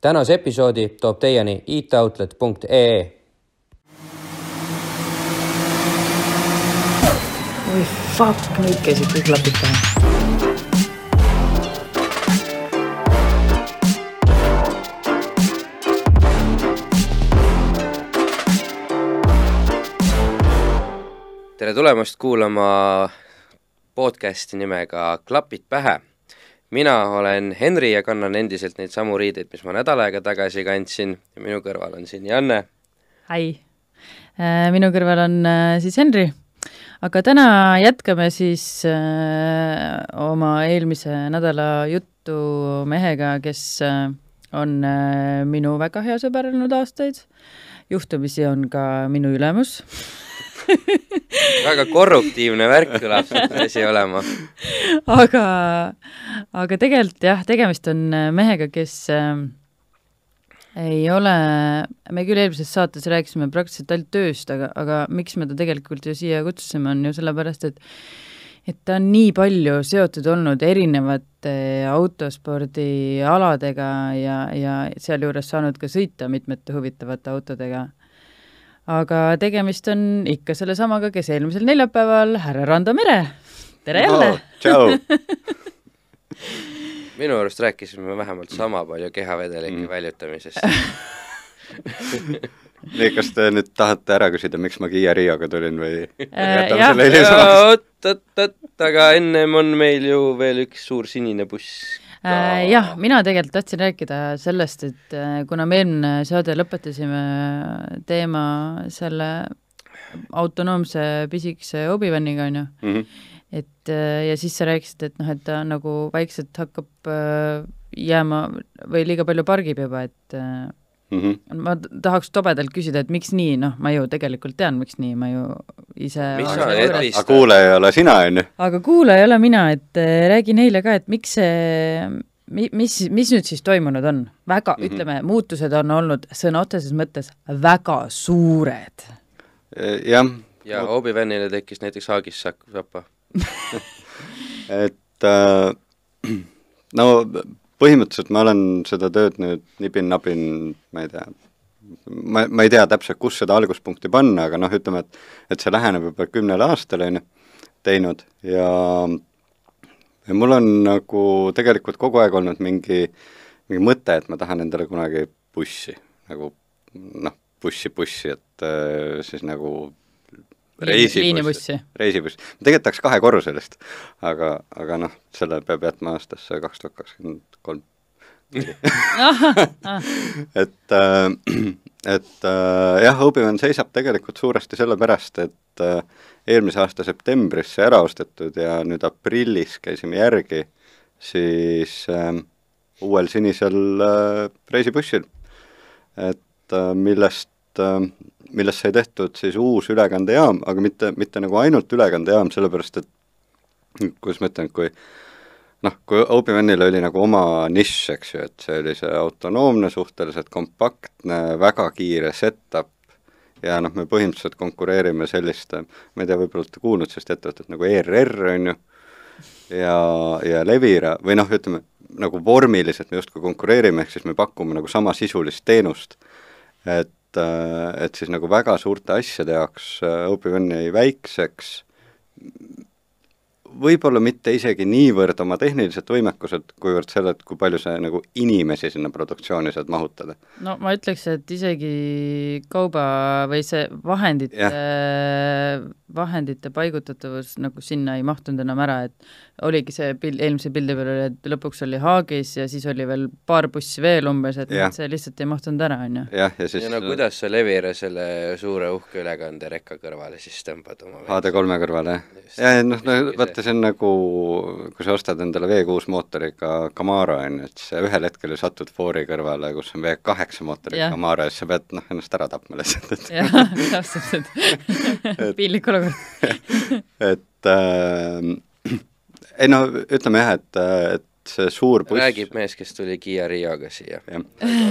tänase episoodi toob teieni itoutlet.ee. oi fuck, nüüd käisid kõik klapid pähe. tere tulemast kuulama podcasti nimega Klapid pähe. Mina olen Henri ja kannan endiselt neid samu riideid, mis ma nädal aega tagasi kandsin ja minu kõrval on siin Janne. Hi! minu kõrval on äh, siis Henri, aga täna jätkame siis äh, oma eelmise nädala juttu mehega, kes äh, on äh, minu väga hea sõber olnud aastaid, juhtumisi on ka minu ülemus väga korruptiivne värk kõlab see asi olema. aga, aga tegelikult jah, tegemist on äh, mehega, kes äh, ei ole, me küll eelmises saates rääkisime praktiliselt ainult tööst, aga, aga miks me ta tegelikult ju siia kutsusime, on ju sellepärast, et et ta on nii palju seotud olnud erinevate autospordialadega ja, ja sealjuures saanud ka sõita mitmete huvitavate autodega aga tegemist on ikka sellesamaga, kes eelmisel neljapäeval, härra Rando Mere, tere jälle oh,! tšau! minu arust rääkisime vähemalt sama palju kehavedelike mm. väljutamisest nii, kas te nüüd tahate ära küsida, miks ma Kiia Rioga tulin või Äh, jätame selle hilisemaks? oot, oot, oot, aga ennem on meil ju veel üks suur sinine buss jah, mina tegelikult tahtsin rääkida sellest, et äh, kuna me eelmine saade lõpetasime teema selle autonoomse pisikese Obi-Waniga, on ju, Mhm. et äh, ja siis sa rääkisid, et noh, et ta nagu vaikselt hakkab äh, jääma või liiga palju pargib juba, et äh, Mhm. ma tahaks tobedalt küsida, et miks nii, noh, ma ju tegelikult tean, miks nii, ma ju ise aga kuulaja ei ole sina, on ju? aga kuulaja ei ole mina, et äh, räägi neile ka, et miks see, mi-, mis, mis nüüd siis toimunud on? väga mm. -hmm. ütleme, muutused on olnud sõna otseses mõttes väga suured. jah, ja Obi-Wanile tekkis näiteks haagissappa et äh, no põhimõtteliselt ma olen seda tööd nüüd nipin-napin, ma ei tea, ma, ma ei tea täpselt, kus seda alguspunkti panna, aga noh, ütleme, et et see läheneb juba kümnele aastale, on ju, teinud ja ja mul on nagu tegelikult kogu aeg olnud mingi, mingi mõte, et ma tahan endale kunagi bussi, nagu noh, bussi, bussi, et äh, siis nagu liinibussi. reisibuss. ma tegelikult tahaks kahekorruselist, aga, aga noh, selle peab jätma aastasse kaks tuhat kakskümmend kolm. et äh, et äh, jah, Obi-Wan seisab tegelikult suuresti sellepärast, et äh, eelmise aasta septembris see ära ostetud ja nüüd aprillis käisime järgi siis äh, uuel sinisel äh, reisibussil. et äh, millest äh, millest sai tehtud siis uus ülekandejaam, aga mitte, mitte nagu ainult ülekandejaam, sellepärast et kuidas ma ütlen, kui noh, kui Obi-Wanil oli nagu oma nišš, eks ju, et see oli see autonoomne, suhteliselt kompaktne, väga kiire setup ja noh, me põhimõtteliselt konkureerime selliste, ma ei tea, võib-olla olete kuulnud sellist ettevõtet nagu ERR, on ju, ja, ja Levira või noh, ütleme nagu vormiliselt me justkui konkureerime, ehk siis me pakume nagu samasisulist teenust. et, et siis nagu väga suurte asjade jaoks Obi-Wan jäi väikseks, võib-olla mitte isegi niivõrd oma tehnilised võimekused, kuivõrd selle, et kui palju sa nagu inimesi sinna produktsiooni saad mahutada. no ma ütleks, et isegi kauba või see vahendite, vahendite paigutatavus nagu sinna ei mahtunud enam ära, et oligi see pild, eelmise pildi peal oli, et lõpuks oli Haagis ja siis oli veel paar bussi veel umbes, et Jah. noh, see lihtsalt ei mahtunud ära, on ju. jah, ja siis ja no kuidas sa Levire selle suure uhke ülekanderekka kõrvale siis tõmbad oma HD3-e kõrvale, jah? Just. ja, ja noh, no vaata, see on nagu, kui sa ostad endale V6 mootoriga Camaro, on ju, et sa ühel hetkel ju satud Fori kõrvale, kus on V8 mootoriga Jah. Camaro ja siis sa pead noh, ennast ära tapma lihtsalt, et jah, täpselt, et piinlik olukord. et äh, ei no ütleme jah, et, et see suur buss räägib mees, kes tuli Kiia Rioga siia. jah,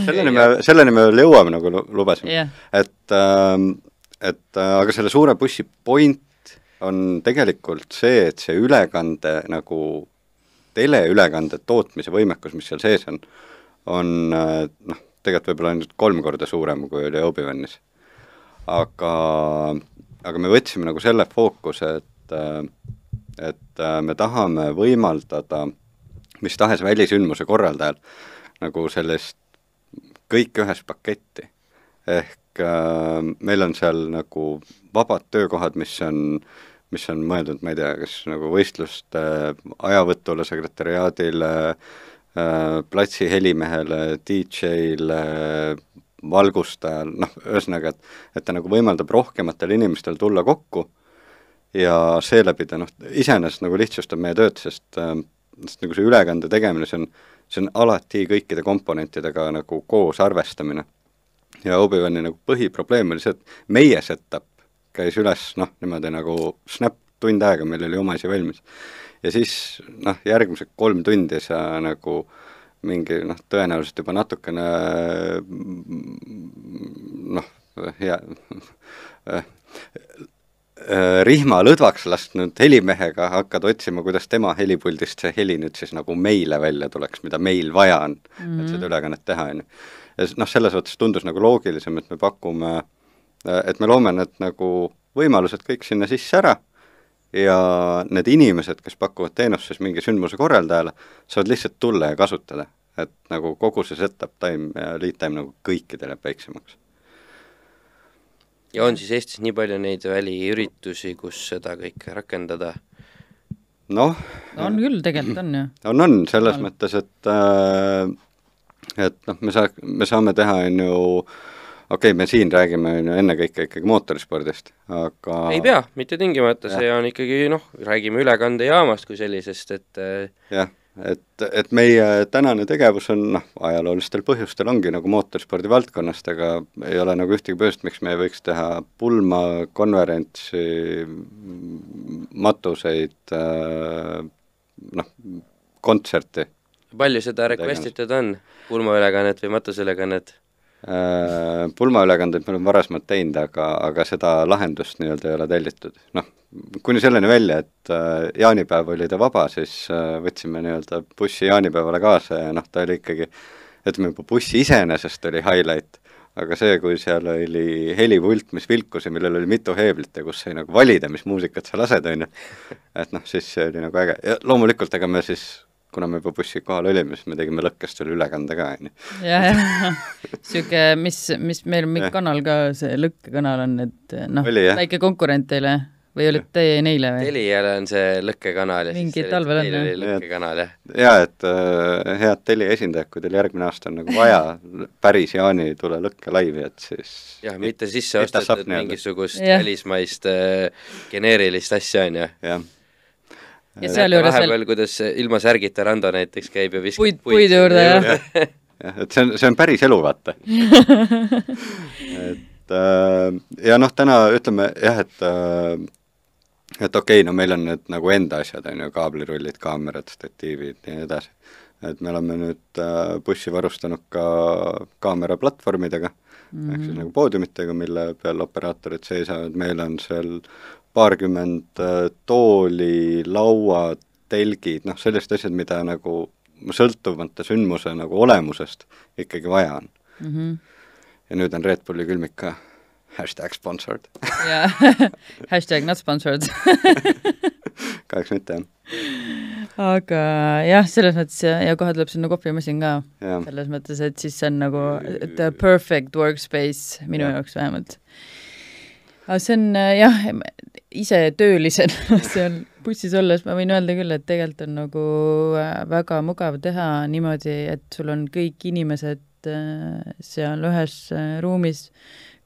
selleni me, selleni me veel jõuame, nagu lu- lubasime jah, et ähm, et äh, aga selle suure bussi point on tegelikult see, et see ülekande nagu teleülekande tootmise võimekus, mis seal sees on, on äh, noh, tegelikult võib-olla ainult kolm korda suurem, kui oli Obi-Wanis. aga, aga me võtsime nagu selle fookuse, et äh, et äh, me tahame võimaldada mis tahes välisündmuse korraldajal nagu sellist kõik ühes paketti. ehk äh, meil on seal nagu vabad töökohad, mis on, mis on mõeldud, ma ei tea, kas nagu võistluste ajavõtule, sekretäriaadile äh,, platsi helimehele, DJ-le, valgustajal, noh, ühesõnaga, et et ta nagu võimaldab rohkematel inimestel tulla kokku ja seeläbi ta noh, iseenesest nagu lihtsustab meie tööd, sest äh, sest nagu see ülekande tegemine, see on, see on alati kõikide komponentidega nagu koos arvestamine. Ja Obi-Wani nagu põhiprobleem oli see, et meie setup käis üles noh, niimoodi nagu snap, tund aega meil oli oma asi valmis. ja siis noh, järgmised kolm tundi sa nagu mingi noh, tõenäoliselt juba natukene noh, hea rihma lõdvaks lasknud helimehega hakkad otsima, kuidas tema helipuldist see heli nüüd siis nagu meile välja tuleks, mida meil vaja on mm, -hmm. et seda mhm. ülekannet teha, on ju. Ja noh, selles mõttes tundus nagu loogilisem, et me pakume, äh, et me loome need nagu võimalused kõik sinna sisse ära ja need inimesed, kes pakuvad teenust siis mingi sündmuse korraldajale, saavad lihtsalt tulla ja kasutada. et nagu kogu see setup time ja lead time nagu kõikidel jääb väiksemaks ja on siis Eestis nii palju neid väliüritusi, kus seda kõike rakendada? noh on küll, tegelikult on ju. on, on, selles on. mõttes, et äh, et noh, me saa-, me saame teha, on ju, okei okay,, me siin räägime, on ju, ennekõike ikkagi mootorispordist, aga ei pea, mitte tingimata, see on ikkagi noh, räägime ülekandejaamast kui sellisest, et äh, jah et, et meie tänane tegevus on noh, ajaloolistel põhjustel ongi nagu mootorspordi valdkonnast, aga ei ole nagu ühtegi põhjust, miks me ei võiks teha pulma, konverentsi, matuseid, äh, noh, kontserti. Palju seda request itud on, pulmaülekannet või matuseülekannet? Äh, pulmaülekandeid me oleme varasemalt teinud, aga, aga seda lahendust nii-öelda ei ole tellitud. noh, kuni selleni välja, et äh, jaanipäev oli ta vaba, siis äh, võtsime nii-öelda bussi jaanipäevale kaasa ja noh, ta oli ikkagi, ütleme juba buss iseenesest oli highlight, aga see, kui seal oli helipult, mis vilkus ja millel oli mitu heeblit ja kus sai nagu valida, mis muusikat sa lased, on ju, et noh, siis see oli nagu äge ja loomulikult, ega me siis kuna me juba bussi kohal olime, siis me tegime lõkkest veel ülekande ka, on ju. jah, jah, niisugune, mis, mis meil on mingi kanal ka, see lõkkekanal on, et noh, väike konkurent teile või olite teie neile või? Teliale on see lõkkekanal ja Mingi siis talvel on, oli lõkkekanal, jah. jaa, et äh, head Telia esindajad, kui teil järgmine aasta on nagu vaja päris Jaani tule lõkke laivi, et siis jah, mitte sisse ostetud mingisugust välismaist äh, geneerilist asja, on ju. jah ja sealjuures vahepeal veel... kuidas ilma särgita Rando näiteks käib ja viskab puid, puid juurde, jah. jah, et see on, see on päris elu, vaata et äh, ja noh, täna ütleme jah, et äh, et okei okay,, no meil on need nagu enda asjad, on ju, kaablirullid, kaamerad, statiivid ja nii edasi. et me oleme nüüd äh, bussi varustanud ka kaameraplatvormidega mm, -hmm. ehk siis mhm. nagu poodiumitega, mille peal operaatorid seisavad, meil on seal paarkümmend äh, tooli, lauad, telgid, noh, sellised asjad, mida nagu sõltumata sündmuse nagu olemusest ikkagi vaja on mm. -hmm. ja nüüd on Red Bulli külmik ka hashtag sponsored. jaa, hashtag not sponsored kahjuks mitte, jah. aga jah, selles mõttes ja, ja kohe tuleb sinna kohvimasin ka. selles mõttes, et siis see on nagu the perfect workspace minu ja. jaoks vähemalt. Aga see on jah, ise töölisena seal bussis olles ma võin öelda küll, et tegelikult on nagu äh, väga mugav teha niimoodi, et sul on kõik inimesed äh, seal ühes äh, ruumis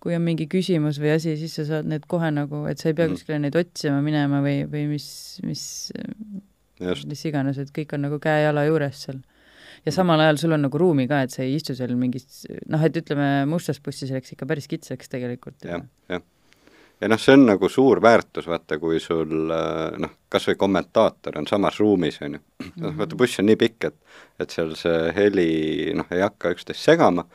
kui on mingi küsimus või asi, siis sa saad need kohe nagu, et sa ei pea mm. kuskile neid otsima minema või, või mis, mis, mis iganes, et kõik on nagu käe-jala juures seal. ja mm. samal ajal sul on nagu ruumi ka, et sa ei istu seal mingis noh, et ütleme, mustas bussis läks ikka päris kitsaks tegelikult. jah, jah. Ja noh, see on nagu suur väärtus, vaata, kui sul noh, kas või kommentaator on samas ruumis, on ju. noh, vaata buss on nii pikk, et, et seal see heli noh, ei hakka üksteist segama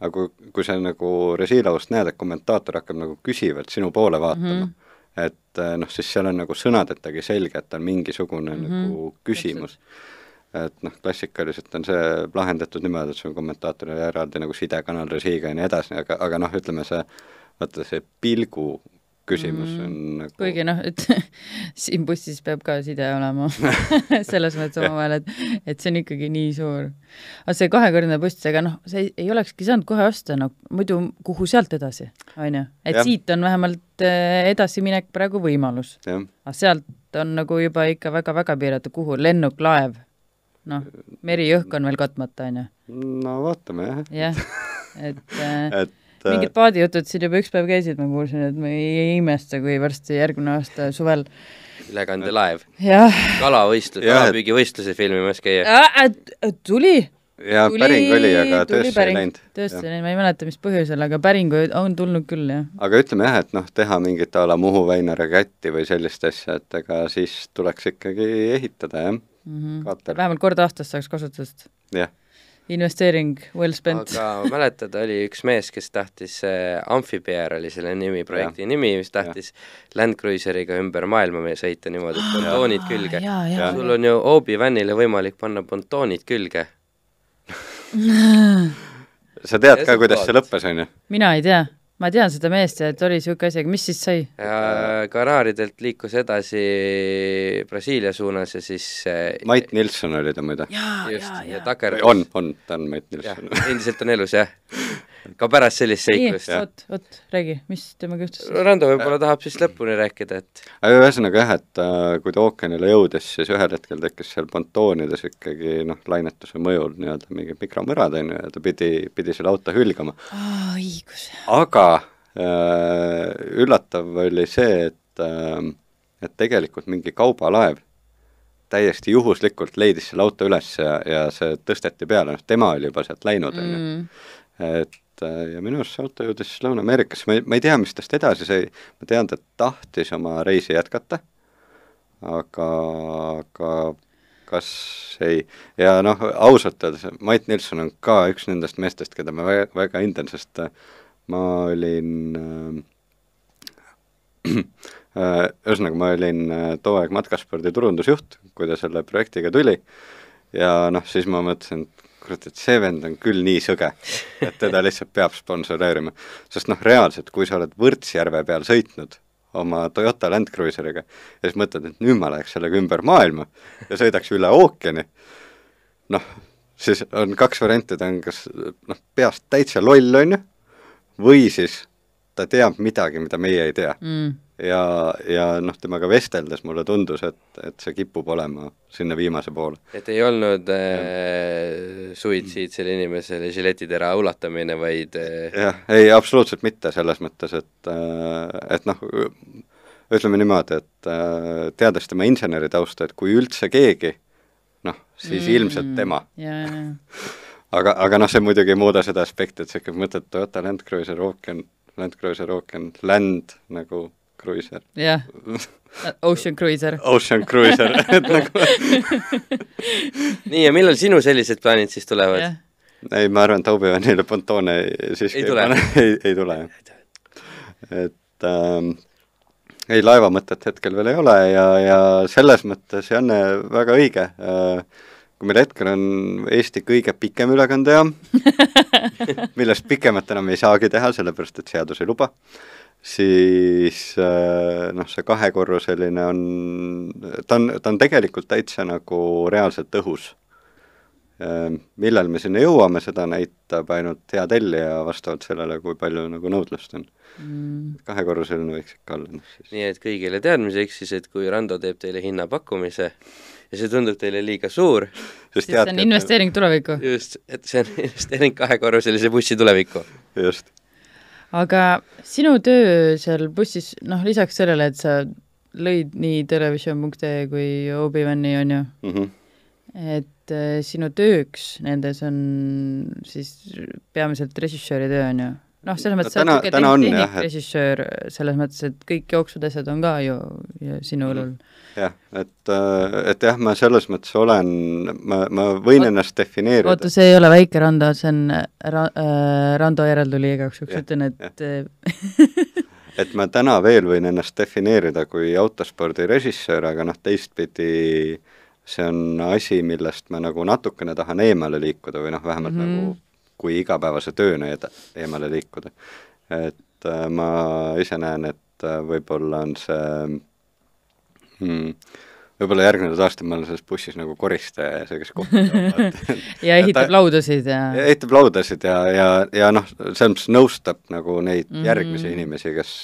aga kui, kui sa nagu režiilaust näed, et kommentaator hakkab nagu küsivalt sinu poole vaatama mm, -hmm. et eh, noh, siis seal on nagu sõnadetagi selge, et on mingisugune mm -hmm. nagu küsimus. et noh, klassikaliselt on see lahendatud niimoodi, et sul on kommentaatoril eraldi nagu sidekanal režiiga ja nii edasi, aga, aga noh, ütleme see, vaata see pilgu küsimus Mm. on nagu kuigi noh, et siin bussis peab ka side olema selles mõttes omavahel, et, et see on ikkagi nii suur. aga see kahekordne buss, ega noh, see ei, ei olekski saanud kohe osta, no muidu kuhu sealt edasi, on ju. et ja. siit on vähemalt eh, edasiminek praegu võimalus. aga sealt on nagu juba ikka väga-väga piiratud, kuhu, lennuk, laev, noh, meri-õhk on veel katmata, on ju. no vaatame jah, jah, et äh, et mingid paadijutud siin juba üks päev käisid, ma kuulsin, et ma ei, ei imesta, kui varsti järgmine aasta suvel ülekandelaev, kalavõistlus, kalapüügivõistluse filmimas käia. äh,, tuli ja tuli, päring oli, aga tuli töösse ei läinud. tõesti, ma ei mäleta, mis põhjusel, aga päringuid on tulnud küll, jah. aga ütleme jah, et noh, teha mingit a la Muhu Väinare kätti või sellist asja, et ega siis tuleks ikkagi ehitada, jah mm, -hmm. vähemalt kord aastas saaks kasutust. jah. Investeering well spent. aga mäletad, oli üks mees, kes tahtis äh,, Amphibear oli selle nimi, projekti nimi, mis tahtis Land Cruiseriga ümber maailma me sõita niimoodi, et pontoonid külge. sul on ju Obi-Wanile võimalik panna pontoonid külge. sa tead Ja ka, kuidas see lõppes, on ju? mina ei tea, ma tean seda meest ja et oli niisugune asi, aga mis siis sai? ja Kanaaridelt liikus edasi Brasiilia suunas ja siis äh, Mait Nilsson oli ta muide. jaa, just jaa, ja jaa. takerdus on, on, ta on Mait Nilsson., endiselt on elus jah. ka pärast sellist seiklust. oot, oot, räägi, mis temaga juhtus? Rando võib-olla tahab siis lõpuni rääkida, et aga ühesõnaga jah, et äh, kui ta ookeanile jõudis, siis ühel hetkel tekkis seal pontoonides ikkagi noh, lainetuse mõjul nii-öelda mingid mikromürad, on ju, ja ta pidi, pidi selle auto hülgama. aa, õigus. aga äh, üllatav oli see, et äh, et tegelikult mingi kaubalaev täiesti juhuslikult leidis selle auto üles ja, ja see tõsteti peale, noh tema oli juba sealt läinud, on ju Mm. Et äh, ja minu arust see auto jõudis Lõuna-Ameerikasse, ma ei, ma ei tea, mis tast edasi sai, ma tean, ta tahtis oma reisi jätkata, aga, aga kas ei, ja noh, ausalt öeldes Mait Nilsson on ka üks nendest meestest, keda ma väga, väga hindan, sest äh, ma olin äh, äh, ühesõnaga, ma olin too aeg matkaspordi turundusjuht, kui ta selle projektiga tuli, ja noh, siis ma mõtlesin, et kurat, et see vend on küll nii sõge, et teda lihtsalt peab sponsoreerima. sest noh, reaalselt, kui sa oled Võrtsjärve peal sõitnud oma Toyota Land Cruiseriga ja siis mõtled, et nüüd ma läheks sellega ümber maailma ja sõidaks üle ookeani, noh, siis on kaks varianti, ta on kas noh, peast täitsa loll, on ju, või siis ta teab midagi, mida meie ei tea Mm. Ja, ja noh, temaga vesteldes mulle tundus, et, et see kipub olema sinna viimase poole. et ei olnud äh, suitsiid selle inimesele žiletitera ulatamine, vaid äh, jah, ei absoluutselt mitte selles mõttes, et et noh, ütleme niimoodi, et äh, teades tema inseneri tausta, et kui üldse keegi, noh, siis mm. ilmselt tema. jaa. aga, aga noh, see muidugi ei muuda seda aspekti, et sa ikka mõtled Toyota Land Cruiser Ookean, Land Cruiser Ookean, Land nagu Cruiser jah, Ocean Cruiser. Ocean Cruiser et nagu nii, ja millal sinu sellised plaanid siis tulevad? ei, ma arvan, et Obi-Wanile pontoone siiski Ei tule. ei, ei tule jah. et ähm, ei, laeva mõtet hetkel veel ei ole ja, ja selles mõttes Janne väga õige äh,, kui meil hetkel on Eesti kõige pikem ülekandejaam, millest pikemat enam ei saagi teha, sellepärast et seadus ei luba, siis äh, noh, see kahekorruseline on, ta on, ta on tegelikult täitsa nagu reaalselt õhus Ehm, millal me sinna jõuame, seda näitab ainult hea tellija vastavalt sellele, kui palju nagu nõudlust on. Mm. kahekorruseline võiks ikka olla, noh siis. nii et kõigile teadmiseks siis, et kui Rando teeb teile hinnapakkumise ja see tundub teile liiga suur, siis see on investeering tulevikku. just, et see on investeering kahekorruselise bussi tulevikku. just, aga sinu töö seal bussis, noh lisaks sellele, et sa lõid nii televisioon.ee kui Obi-Wani, on ju, mm. -hmm. et äh, sinu tööks nendes on siis peamiselt režissööri töö, on ju? Noh, selles mõttes No sa oled niisugune jah, et- režissöör, selles mõttes, et kõik jooksvad asjad on ka ju, sinu õlul. jah, et, et jah, ma selles mõttes olen, ma, ma võin Oot- ennast defineerida. oota, see ei ole väike Rando, see on ra- äh,, Rando järeltuli igaks juhuks ütlen, et äh, et ma täna veel võin ennast defineerida kui autospordi režissöör, aga noh, teistpidi see on asi, millest ma nagu natukene tahan eemale liikuda või noh, vähemalt mm -hmm. nagu kui igapäevase tööna eemale liikuda. et äh, ma ise näen, et äh, võib-olla on see hmm, võib-olla järgnevad aastad ma olen selles bussis nagu koristaja ja see, kes kohvi toob ja ehitab ta, laudasid ja ehitab laudasid ja, ja, ja noh, selles mõttes nõustab nagu neid mm -hmm. järgmisi inimesi, kes,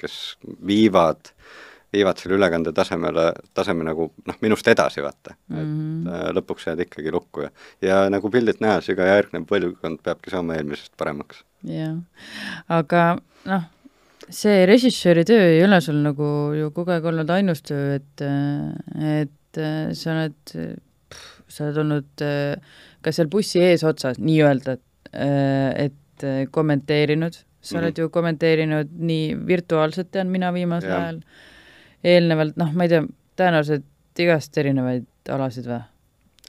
kes viivad, viivad selle ülekande tasemele, taseme nagu noh, minust edasi, vaata mm. -hmm. et äh, lõpuks jääd ikkagi lukku ja, ja nagu pildilt nähes, iga järgnev põlvkond peabki saama eelmisest paremaks. jah, aga noh see režissööri töö ei ole sul nagu ju kogu aeg olnud ainus töö, et, et sa oled, sa oled olnud ka seal bussi eesotsas nii-öelda, et kommenteerinud, sa mm -hmm. oled ju kommenteerinud nii virtuaalselt, tean mina viimasel ja. ajal, eelnevalt, noh, ma ei tea, tõenäoliselt igast erinevaid alasid või?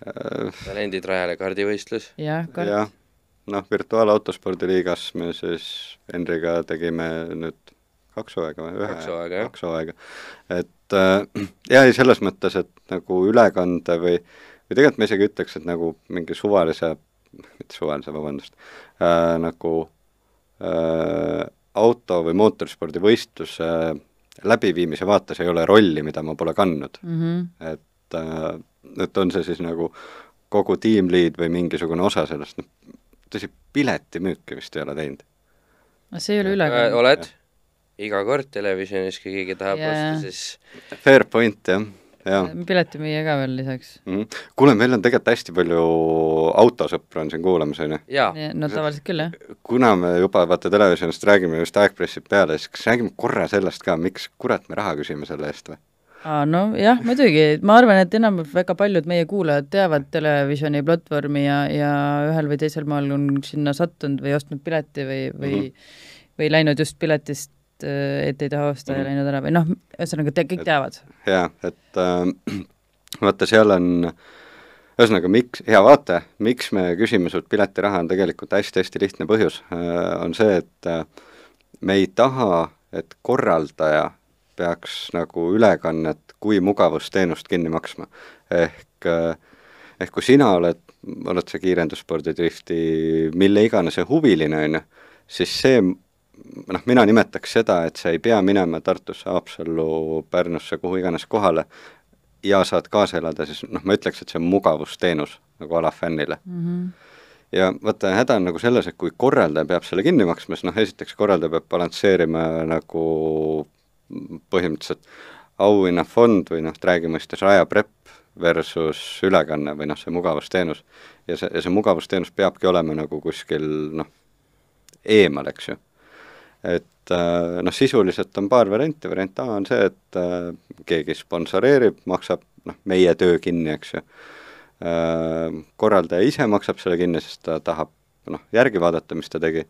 Äh, talendid rajale kaardivõistlus. jah, kart ja noh, virtuaalautospordiliigas me siis Henriga tegime nüüd kaks hooaega või ühe? kaks hooaega, jah. kaks hooaega. et äh, jah, ei selles mõttes, et nagu ülekande või, või tegelikult ma isegi ütleks, et nagu mingi suvalise, mitte suvalise, vabandust äh,, nagu äh, auto- või mootorspordivõistluse äh, läbiviimise vaates ei ole rolli, mida ma pole kandnud mm. -hmm. et äh,, et on see siis nagu kogu tiimliid või mingisugune osa sellest, noh, tõsi, piletimüüki vist ei ole teinud. no see ei ole ülekanne äh,. oled? iga kord televisionis, kui keegi tahab yeah. osta, siis fair point, jah. Piletimüüja ka veel lisaks mm. -hmm. kuule, meil on tegelikult hästi palju autosõpru on siin kuulamas, on ju? no tavaliselt küll, jah. kuna me juba vaata televisionist räägime, just aeg pressib peale, siis kas räägime korra sellest ka, miks kurat me raha küsime selle eest või? aa, no jah, muidugi, ma arvan, et enam väga paljud meie kuulajad teavad televisioni platvormi ja, ja ühel või teisel maal on sinna sattunud või ostnud pileti või, või mm -hmm. või läinud just piletist et, et ei taha osta mm -hmm. ja mhm. läinud ära või noh, ühesõnaga te kõik teavad. jaa, et äh, vaata, seal on ühesõnaga, miks, hea vaataja, miks me küsime sult piletiraha, on tegelikult hästi-hästi lihtne põhjus äh,, on see, et äh, me ei taha, et korraldaja peaks nagu ülekannet kui mugavusteenust kinni maksma. ehk äh, ehk kui sina oled, oled sa kiirendusspordi, drifti, mille iganes huviline, on ju, siis see noh, mina nimetaks seda, et sa ei pea minema Tartusse, Haapsallu, Pärnusse, kuhu iganes kohale ja saad kaasa elada, siis noh, ma ütleks, et see on mugavusteenus nagu alafännile mm. -hmm ja vaata, häda on nagu selles, et kui korraldaja peab selle kinni maksma, siis noh, esiteks korraldaja peab balansseerima nagu põhimõtteliselt auhinnafond või noh, räägi mõistes ajaprepp versus ülekanne või noh, see mugavusteenus. ja see, ja see mugavusteenus peabki olema nagu kuskil noh, eemal, eks ju et äh, noh, sisuliselt on paar varianti, variant A on see, et äh, keegi sponsoreerib, maksab noh, meie töö kinni, eks ju. Äh, korraldaja ise maksab selle kinni, sest ta tahab noh, järgi vaadata, mis ta tegi,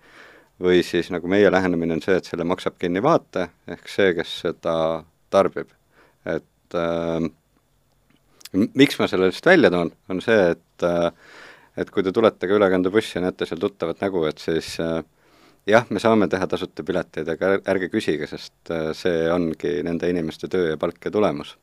või siis nagu meie lähenemine on see, et selle maksab kinni vaataja, ehk see, kes seda tarbib. et äh, miks ma selle lihtsalt välja toon, on see, et äh, et kui te tulete ka ülekandebussi ja näete seal tuttavat nägu, et siis äh, jah, me saame teha tasuta pileteid, aga ärge küsige, sest äh, see ongi nende inimeste töö ja palk ja tulemus.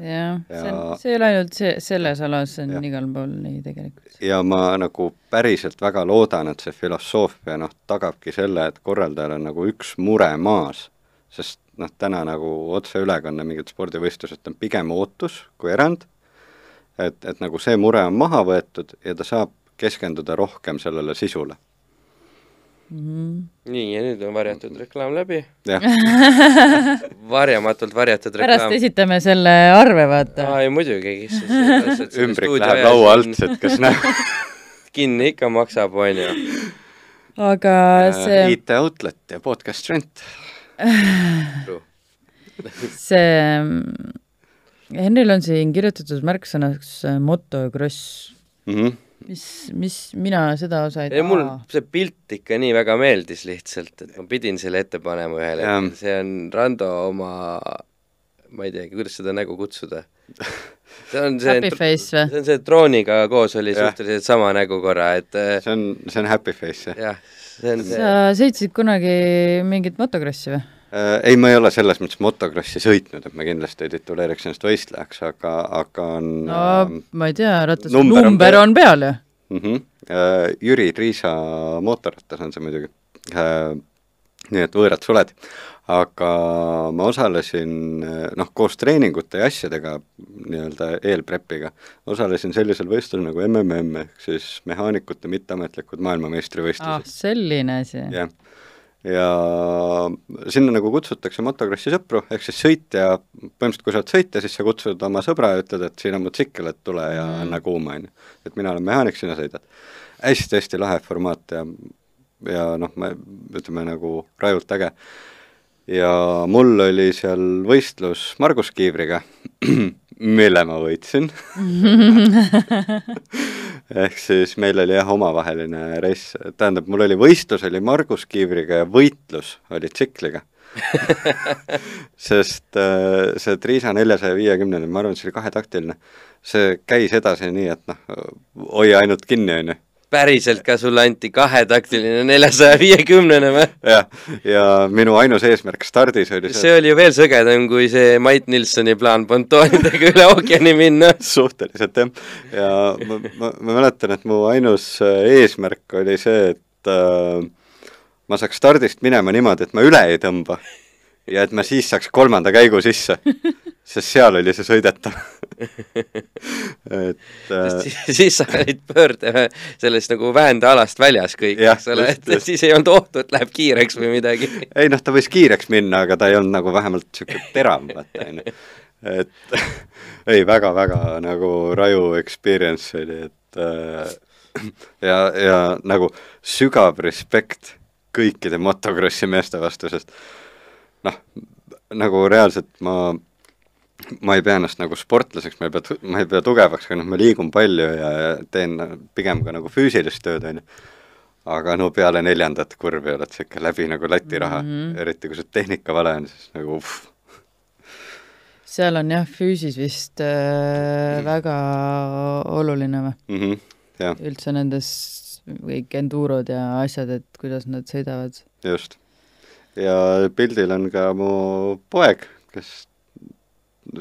jah ja., see on, see ei ole ainult see, selles alas, see on ja. igal pool nii tegelikult. ja ma nagu päriselt väga loodan, et see filosoofia noh, tagabki selle, et korraldajal on nagu üks mure maas, sest noh, täna nagu otseülekanne mingit spordivõistlusest on pigem ootus kui erand, et, et nagu see mure on maha võetud ja ta saab keskenduda rohkem sellele sisule. Nii, ja nüüd on varjatud reklaam läbi. varjamatult varjatud reklaam. pärast esitame selle arve, vaata. aa, ei muidugi, kes ümbrik läheb laua alt, et kas näeb kinni ikka maksab, on ju. aga äh, see IT Outlet ja Podcast Rent see Henril on siin kirjutatud märksõnaks motocross mm. -hmm mis, mis, mina seda osa ei taha. mul see pilt ikka nii väga meeldis lihtsalt, et ma pidin selle ette panema ühel hetkel, see on Rando oma, ma ei teagi, kuidas seda nägu kutsuda. see on see happy face või? see on see drooniga koos oli ja. suhteliselt sama nägu korra, et äh, see on, see on happy face, jah? jah, see on see sa sõitsid kunagi mingit motokrossi või? Äh, ei, ma ei ole selles mõttes motokrossi sõitnud, et ma kindlasti ei tituleeriks ennast võistlejaks, aga, aga on no äh, ma ei tea, ratas, number on number on peal ju. mm -hmm, äh, Jüri Triisa mootorrattas on see muidugi. Äh,, nii et võõrad suled, aga ma osalesin noh, koos treeningute ja asjadega, nii-öelda eelprepiga, osalesin sellisel võistlusel nagu MMM ehk siis mehaanikute mitteametlikud ah, maailmameistrivõistlused selline asi. jah, ja sinna nagu kutsutakse motokrossi sõpru, ehk siis sõitja, põhimõtteliselt kui sa oled sõitja, siis sa kutsud oma sõbra ja ütled, et siin on motsikkel, et tule ja Mm. anna kuuma, on ju. et mina olen mehaanik, sina sõidad. hästi-hästi lahe formaat ja, ja noh, me ütleme nagu rajult äge. ja mul oli seal võistlus Margus Kiivriga, mille ma võitsin ehk siis meil oli jah, omavaheline reis, tähendab, mul oli võistlus oli Margus Kiivriga ja võitlus oli tsikliga sest äh, see Triisa neljasaja viiekümnene, ma arvan, see oli kahetaktiline, see käis edasi nii, et noh, hoia ainult kinni, on ju. Päriselt ka sulle anti kahetaktiline neljasaja viiekümnene või? jah, ja minu ainus eesmärk stardis oli see oli ju veel sõgedam kui see Mait Nilssoni plaan pontoonidega üle ookeani minna. suhteliselt jah, ja ma, ma, ma mäletan, et mu ainus äh, eesmärk oli see, et äh, ma saaks stardist minema niimoodi, et ma üle ei tõmba ja et ma siis saaks kolmanda käigu sisse, sest seal oli see sõidetav et äh, siis, siis sa olid pöörde sellest nagu väändealast väljas kõik, eks ole, et just. siis ei olnud ohtu, et läheb kiireks või midagi. ei noh, ta võis kiireks minna, aga ta ei olnud nagu vähemalt niisugune terav, vaata, on ju. et ei väga,, väga-väga nagu raju experience oli, et äh, ja, ja nagu sügav respekt kõikide motokrossi meeste vastu, sest noh, nagu reaalselt ma, ma ei pea ennast nagu sportlaseks, ma ei pea, ma ei pea tugevaks, aga noh, ma liigun palju ja teen pigem ka nagu füüsilist tööd, on ju aga no peale neljandat kurvi oled ikka läbi nagu lati raha mm. -hmm. eriti kui see tehnika vale on, siis nagu uff, seal on jah, füüsis vist äh, väga oluline või? mm -hmm, jah, üldse nendes kõik endurod ja asjad, et kuidas nad sõidavad. just. ja pildil on ka mu poeg, kes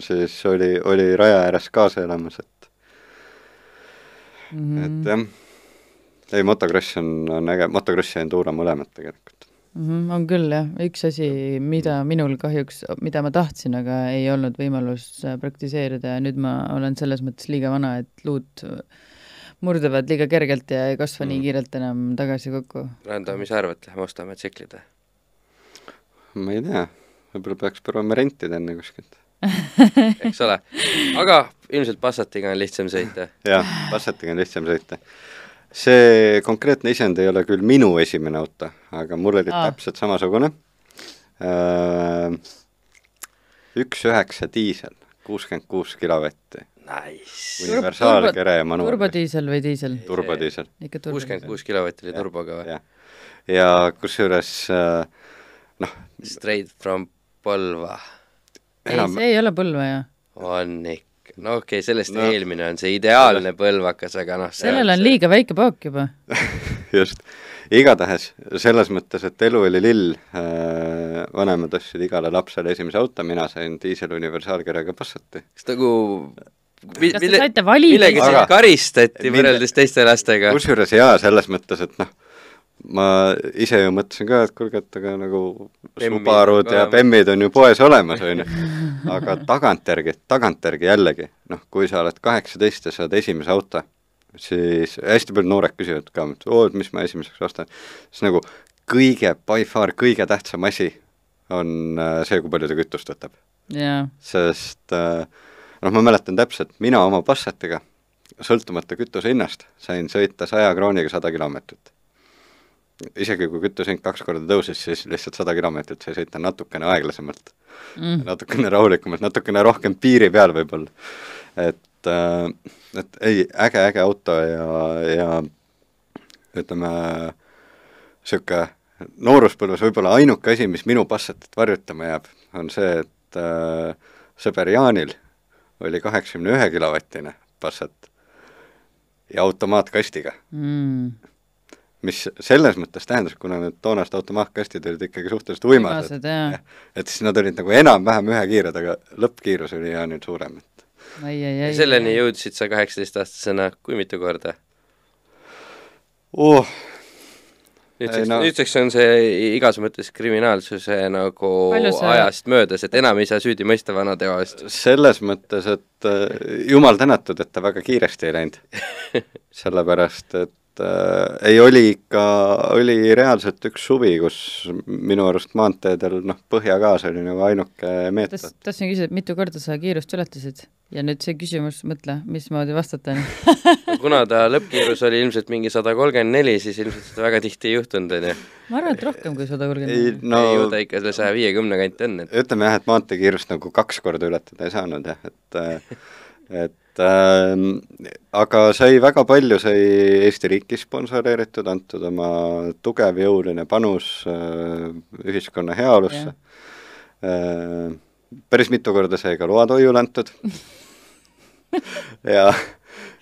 siis oli, oli raja ääres kaasa elamas, et mm. -hmm. et jah, ei motokross on, on äge, motokross ja enduro mõlemad tegelikult. Mhm, on küll jah, üks asi, mida minul kahjuks, mida ma tahtsin, aga ei olnud võimalus äh, praktiseerida ja nüüd ma olen selles mõttes liiga vana, et luud murduvad liiga kergelt ja ei kasva mm. nii Mm. kiirelt enam tagasi kokku. Rando, mis sa arvad, lähme ostame tsiklid või? ma ei tea, võib-olla peaks proovima rentida enne kuskilt. eks ole, aga ilmselt Passatiga on lihtsam sõita. jah, Passatiga on lihtsam sõita. see konkreetne isend ei ole küll minu esimene auto, aga mul oli Aa. täpselt samasugune. üks üheksa diisel, kuuskümmend kuus kilovatti, Nice. universaalkere ja manuaal. turbodiisel või diisel? turbodiisel, kuuskümmend kuus kilovatti oli turboga või? jah. ja kusjuures äh, noh, Straight from Põlva. Ei, see ei ole Põlva ju. on ikka, no okei okay,, sellest No. eelmine on see ideaalne põlvakas, aga noh, sellel on liiga väike paak juba. just, igatahes selles mõttes, et elu oli lill äh,, vanemad ostsid igale lapsele esimese auto, mina sain diisel universaalkerega Passati. kas nagu mi- kas te mille, saite valida millega sind karistati võrreldes teiste lastega? kusjuures jaa, selles mõttes, et noh, ma ise ju mõtlesin ka, et kuulge, et aga nagu Bemmid Subarud ja. Bemmid on ju poes olemas, on ju. aga tagantjärgi, tagantjärgi jällegi, noh, kui sa oled kaheksateist ja saad esimese auto, siis hästi paljud noored küsivad ka, et oo, et mis ma esimeseks ostan. siis nagu kõige, by far kõige tähtsam asi on äh, see, kui palju ta kütust võtab jaa, sest äh, noh, ma mäletan täpselt, mina oma Passatiga, sõltumata kütuse hinnast, sain sõita saja krooniga sada kilomeetrit. Isegi kui kütuse hind kaks korda tõusis, siis lihtsalt sada kilomeetrit sai sõita natukene aeglasemalt mm. natukene rahulikumalt, natukene rohkem piiri peal võib-olla. et äh,, et ei, äge, äge auto ja, ja ütleme, niisugune nooruspõlves võib-olla ainuke asi, mis minu Passatit varjutama jääb, on see, et äh, sõber Jaanil oli kaheksakümne ühe kilovatine Passat ja automaatkastiga. Mm. Mis selles mõttes tähendas, kuna need toonased automaatkastid olid ikkagi suhteliselt uimased, et siis nad olid nagu enam-vähem ühekiired, aga lõppkiirus oli jah nüüd suurem, et ai, ai, ai. selleni jõudsid sa kaheksateistaastasena kui mitu korda? oh, nüüdseks no. nüüdseks on see igas mõttes kriminaalsuse nagu sa- ajast möödas, et enam ei saa süüdi mõista vana teo eest. selles mõttes, et äh, jumal tänatud, et ta väga kiiresti ei läinud. sellepärast, et äh, ei, oli ikka, oli reaalselt üks suvi, kus minu arust maanteedel noh, põhjagaas oli nagu ainuke meetod. Tahtsin küsida, et mitu korda sa kiirust ületasid ja nüüd see küsimus, mõtle, mismoodi vastata on kuna ta lõppkiirus oli ilmselt mingi sada kolmkümmend neli, siis ilmselt seda väga tihti ei juhtunud, on ju. ma arvan, et rohkem kui sada ei kolmkümmend. no ei ju ta ikka selle saja viiekümne kanti on, et ütleme jah, et maanteekiirust nagu kaks korda ületada ei saanud jah, et äh, et äh, aga sai väga palju, sai Eesti riiki sponsoreeritud, antud oma tugev jõuline panus äh, ühiskonna heaolusse äh, päris mitu korda sai ka load hoiule antud ja,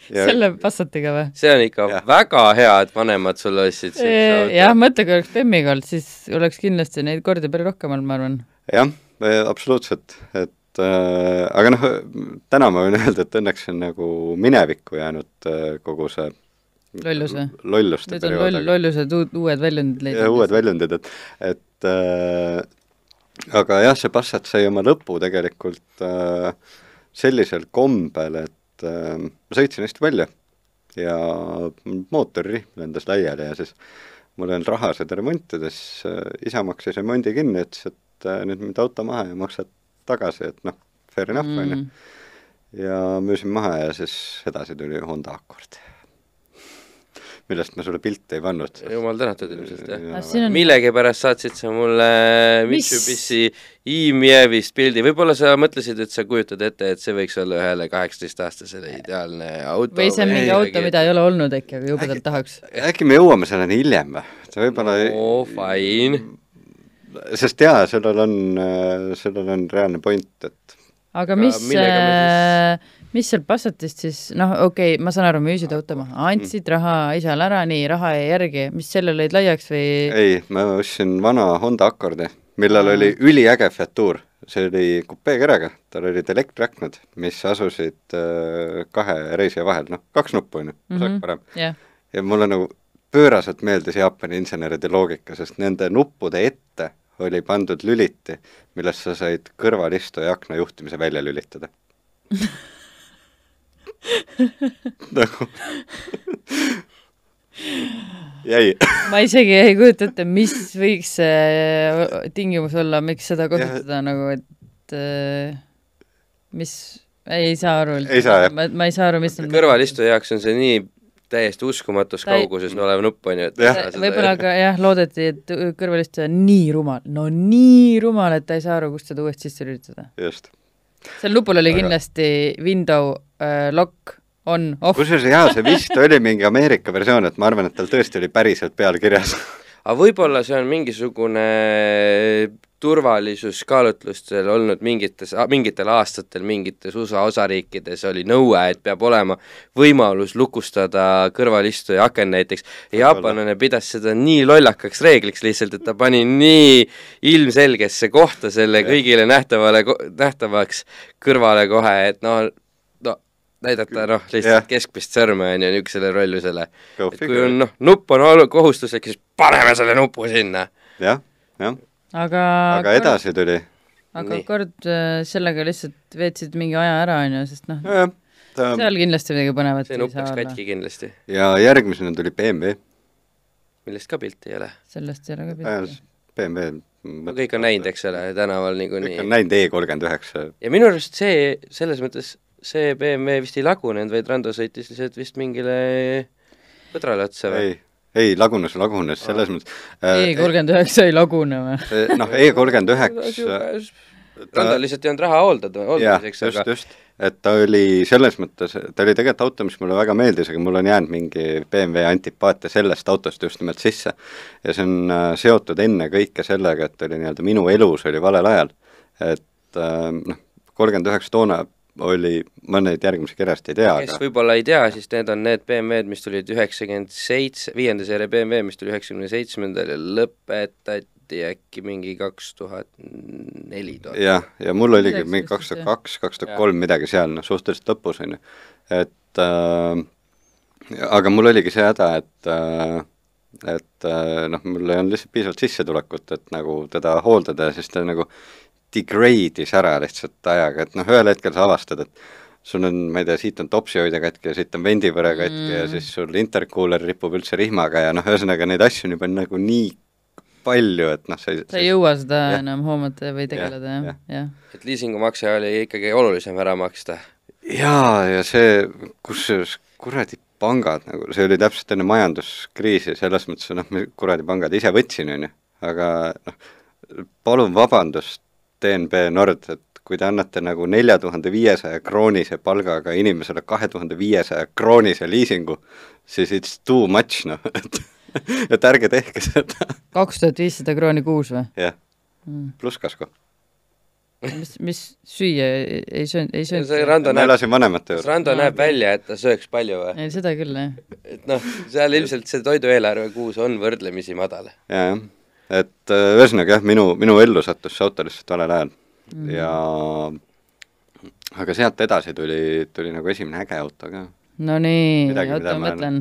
ja selle Passatiga või? see on ikka Jah. väga hea, et vanemad sul ostsid siukse jah, mõtle, kui oleks Bemmiga olnud, siis oleks kindlasti neid kordi palju rohkem olnud, ma arvan. jah, absoluutselt, et äh, aga noh, täna ma võin öelda, et õnneks on nagu minevikku jäänud äh, kogu see Lollus või? lolluste nüüd on loll, periood, lollused uued väljundid ja uued. väljundid, et et äh, aga jah, see Passat sai oma lõpu tegelikult äh, sellisel kombel, et äh, ma sõitsin hästi palju ja mootorrihm lendas laiali ja siis mul ei olnud raha seda remontida, siis äh, isa maksis remondi kinni, ütles, et äh, nüüd müüd auto maha ja maksad tagasi, et noh, fair enough, on ju. ja müüsin maha ja siis edasi tuli Honda Accord. millest ma sulle pilte ei pannud. jumal tänatud ilmselt, jah. Ah, siin on- millegipärast saatsid sa mulle? Mitsubishi e-Mievist pildi, võib-olla sa mõtlesid, et sa kujutad ette, et see võiks olla ühele kaheksateistaastasele ideaalne auto või see on mingi Ei, auto, mida ei ole olnud äkki, aga jubedalt tahaks. äkki me jõuame selleni hiljem või? see võib-olla no fine sest jaa, sellel on, sellel on reaalne point, et aga mis me äh, mis seal Passatist siis, noh, okei okay,, ma saan aru, müüsid auto maha, andsid raha isale ära, nii, raha jäi järgi, mis selle lõid laiaks või? ei, ma ostsin vana Honda Accordi, millel Aa. oli üliäge featuur. see oli kupeekerega, tal olid elektriaknad, mis asusid äh, kahe reisija vahel, noh, kaks nuppu on ju, osak Mhm. parem. jah, ja mulle nagu pööraselt meeldis Jaapani inseneride loogika, sest nende nuppude ette oli pandud lüliti, millest sa said kõrvalistuja akna juhtimise välja lülitada. Nagu jäi. Ma isegi ei kujuta ette, mis võiks see tingimus olla, miks seda kasutada nagu, et äh, mis, ei saa aru. Ei saa, jah. ma, ma ei saa aru, mis on kõrvalistuja jaoks on see nii täiesti uskumatus Ta kauguses olev nupp, on ju, et Jah. võib-olla ka jah, loodeti, et kõrvalistuja on nii rumal, no nii rumal, et ta ei saa aru, kust seda uuesti sisse lülitada. just seal nupul oli Aga- kindlasti window äh, lock on off, kusjuures jaa, see vist oli mingi Ameerika versioon, et ma arvan, et tal tõesti oli päriselt peal kirjas. aga võib-olla see on mingisugune turvalisuskaalutlustel olnud mingites, mingitel aastatel mingites USA osariikides oli nõue, et peab olema võimalus lukustada kõrvalistuja aken näiteks. jaapanlane pidas seda nii lollakaks reegliks lihtsalt, et ta pani nii ilmselgesse kohta selle kõigile nähtavale, nähtavaks kõrvale kohe, et noh, no näidata noh, lihtsalt Jah. keskmist sõrme on ju niisugusele rollusele. Et kui on noh, nupp on kohustuslik, siis paneme selle nupu sinna. jah, jah, aga aga edasi tuli. aga Nii. kord äh, sellega lihtsalt veetsid mingi aja ära, on ju, sest noh, jah, ta seal kindlasti midagi põnevat see ei nupp saa läks olla. katki kindlasti, ja järgmisena tuli BMW, millest ka pilti ei ole. sellest ei ole ka pilti. BMW. kõik on näinud, eks ole, tänaval kõik niikuinii on. näinud E kolmkümmend üheksa, ja minu arust see, selles mõttes see BMW vist ei lagunenud, vaid Rando sõitis lihtsalt vist mingile põdrale otsa või? ei, lagunes, lagunes selles mõttes E kolmkümmend üheksa ei lagune või? äh, noh, E kolmkümmend üheksa Randol lihtsalt ei olnud raha hooldada, hooldamiseks, aga just, et ta oli selles mõttes, ta oli tegelikult auto, mis mulle väga meeldis, aga mul on jäänud mingi BMW antipaatia sellest autost just nimelt sisse. ja see on äh, seotud ennekõike sellega, et oli nii-öelda minu elus oli valel ajal. et äh, noh, kolmkümmend üheksa toona oli, ma neid järgmisi kirjast ei tea, kes aga võib-olla ei tea, siis need on need BMW-d, mis tulid üheksakümmend seitse, viienda seeria BMW, mis tuli üheksakümne seitsmendal ja lõpetati äkki mingi kaks tuhat neli tuhat. jah, ja mul oligi Midagi mingi kaks tuhat kaks, kaks tuhat kolm, midagi seal, noh, suhteliselt lõpus, on ju. et äh, aga mul oligi see häda, et äh, et äh, noh, mul ei olnud lihtsalt piisavalt sissetulekut, et nagu teda hooldada ja siis ta nagu degrade'is ära lihtsalt ajaga, et noh, ühel hetkel sa avastad, et sul on, ma ei tea, siit on topsihoidja katki ja siit on vendivõre katki mm. ja siis sul intercooler ripub üldse rihmaga ja noh, ühesõnaga neid asju on juba nagu nii palju, et noh, sa ei sa ei jõua seda Jah. ja. enam hoomata või tegeleda, jah, jah, jah. et liisingumakse oli ikkagi olulisem ära maksta. jaa, ja see, kusjuures kuradi pangad nagu, see oli täpselt enne majanduskriisi, selles mõttes, noh, me kuradi pangad ise võtsin, on ju, aga noh, palun vabandust, DNB Nord, et kui te annate nagu nelja tuhande viiesaja kroonise palgaga inimesele kahe tuhande viiesaja kroonise liisingu, siis it's too much, noh, et et ärge tehke seda, kaks tuhat viissada krooni kuus või jah, mm.? pluss kasku. mis, mis süüa ei ei söönud, ei söönud? see Rando näeb, elasin vanemate kas juures. Rando Aa, näeb välja, et ta sööks palju või? ei, seda küll, jah. et noh, seal ilmselt see toidueelarve kuus on võrdlemisi madal. jaa, jah. Et äh, ühesõnaga jah, minu, minu ellu sattus see auto lihtsalt valel ajal mm. ja aga sealt edasi tuli, tuli nagu esimene äge auto ka. no nii, Midagi, mida oota, ma mõtlen,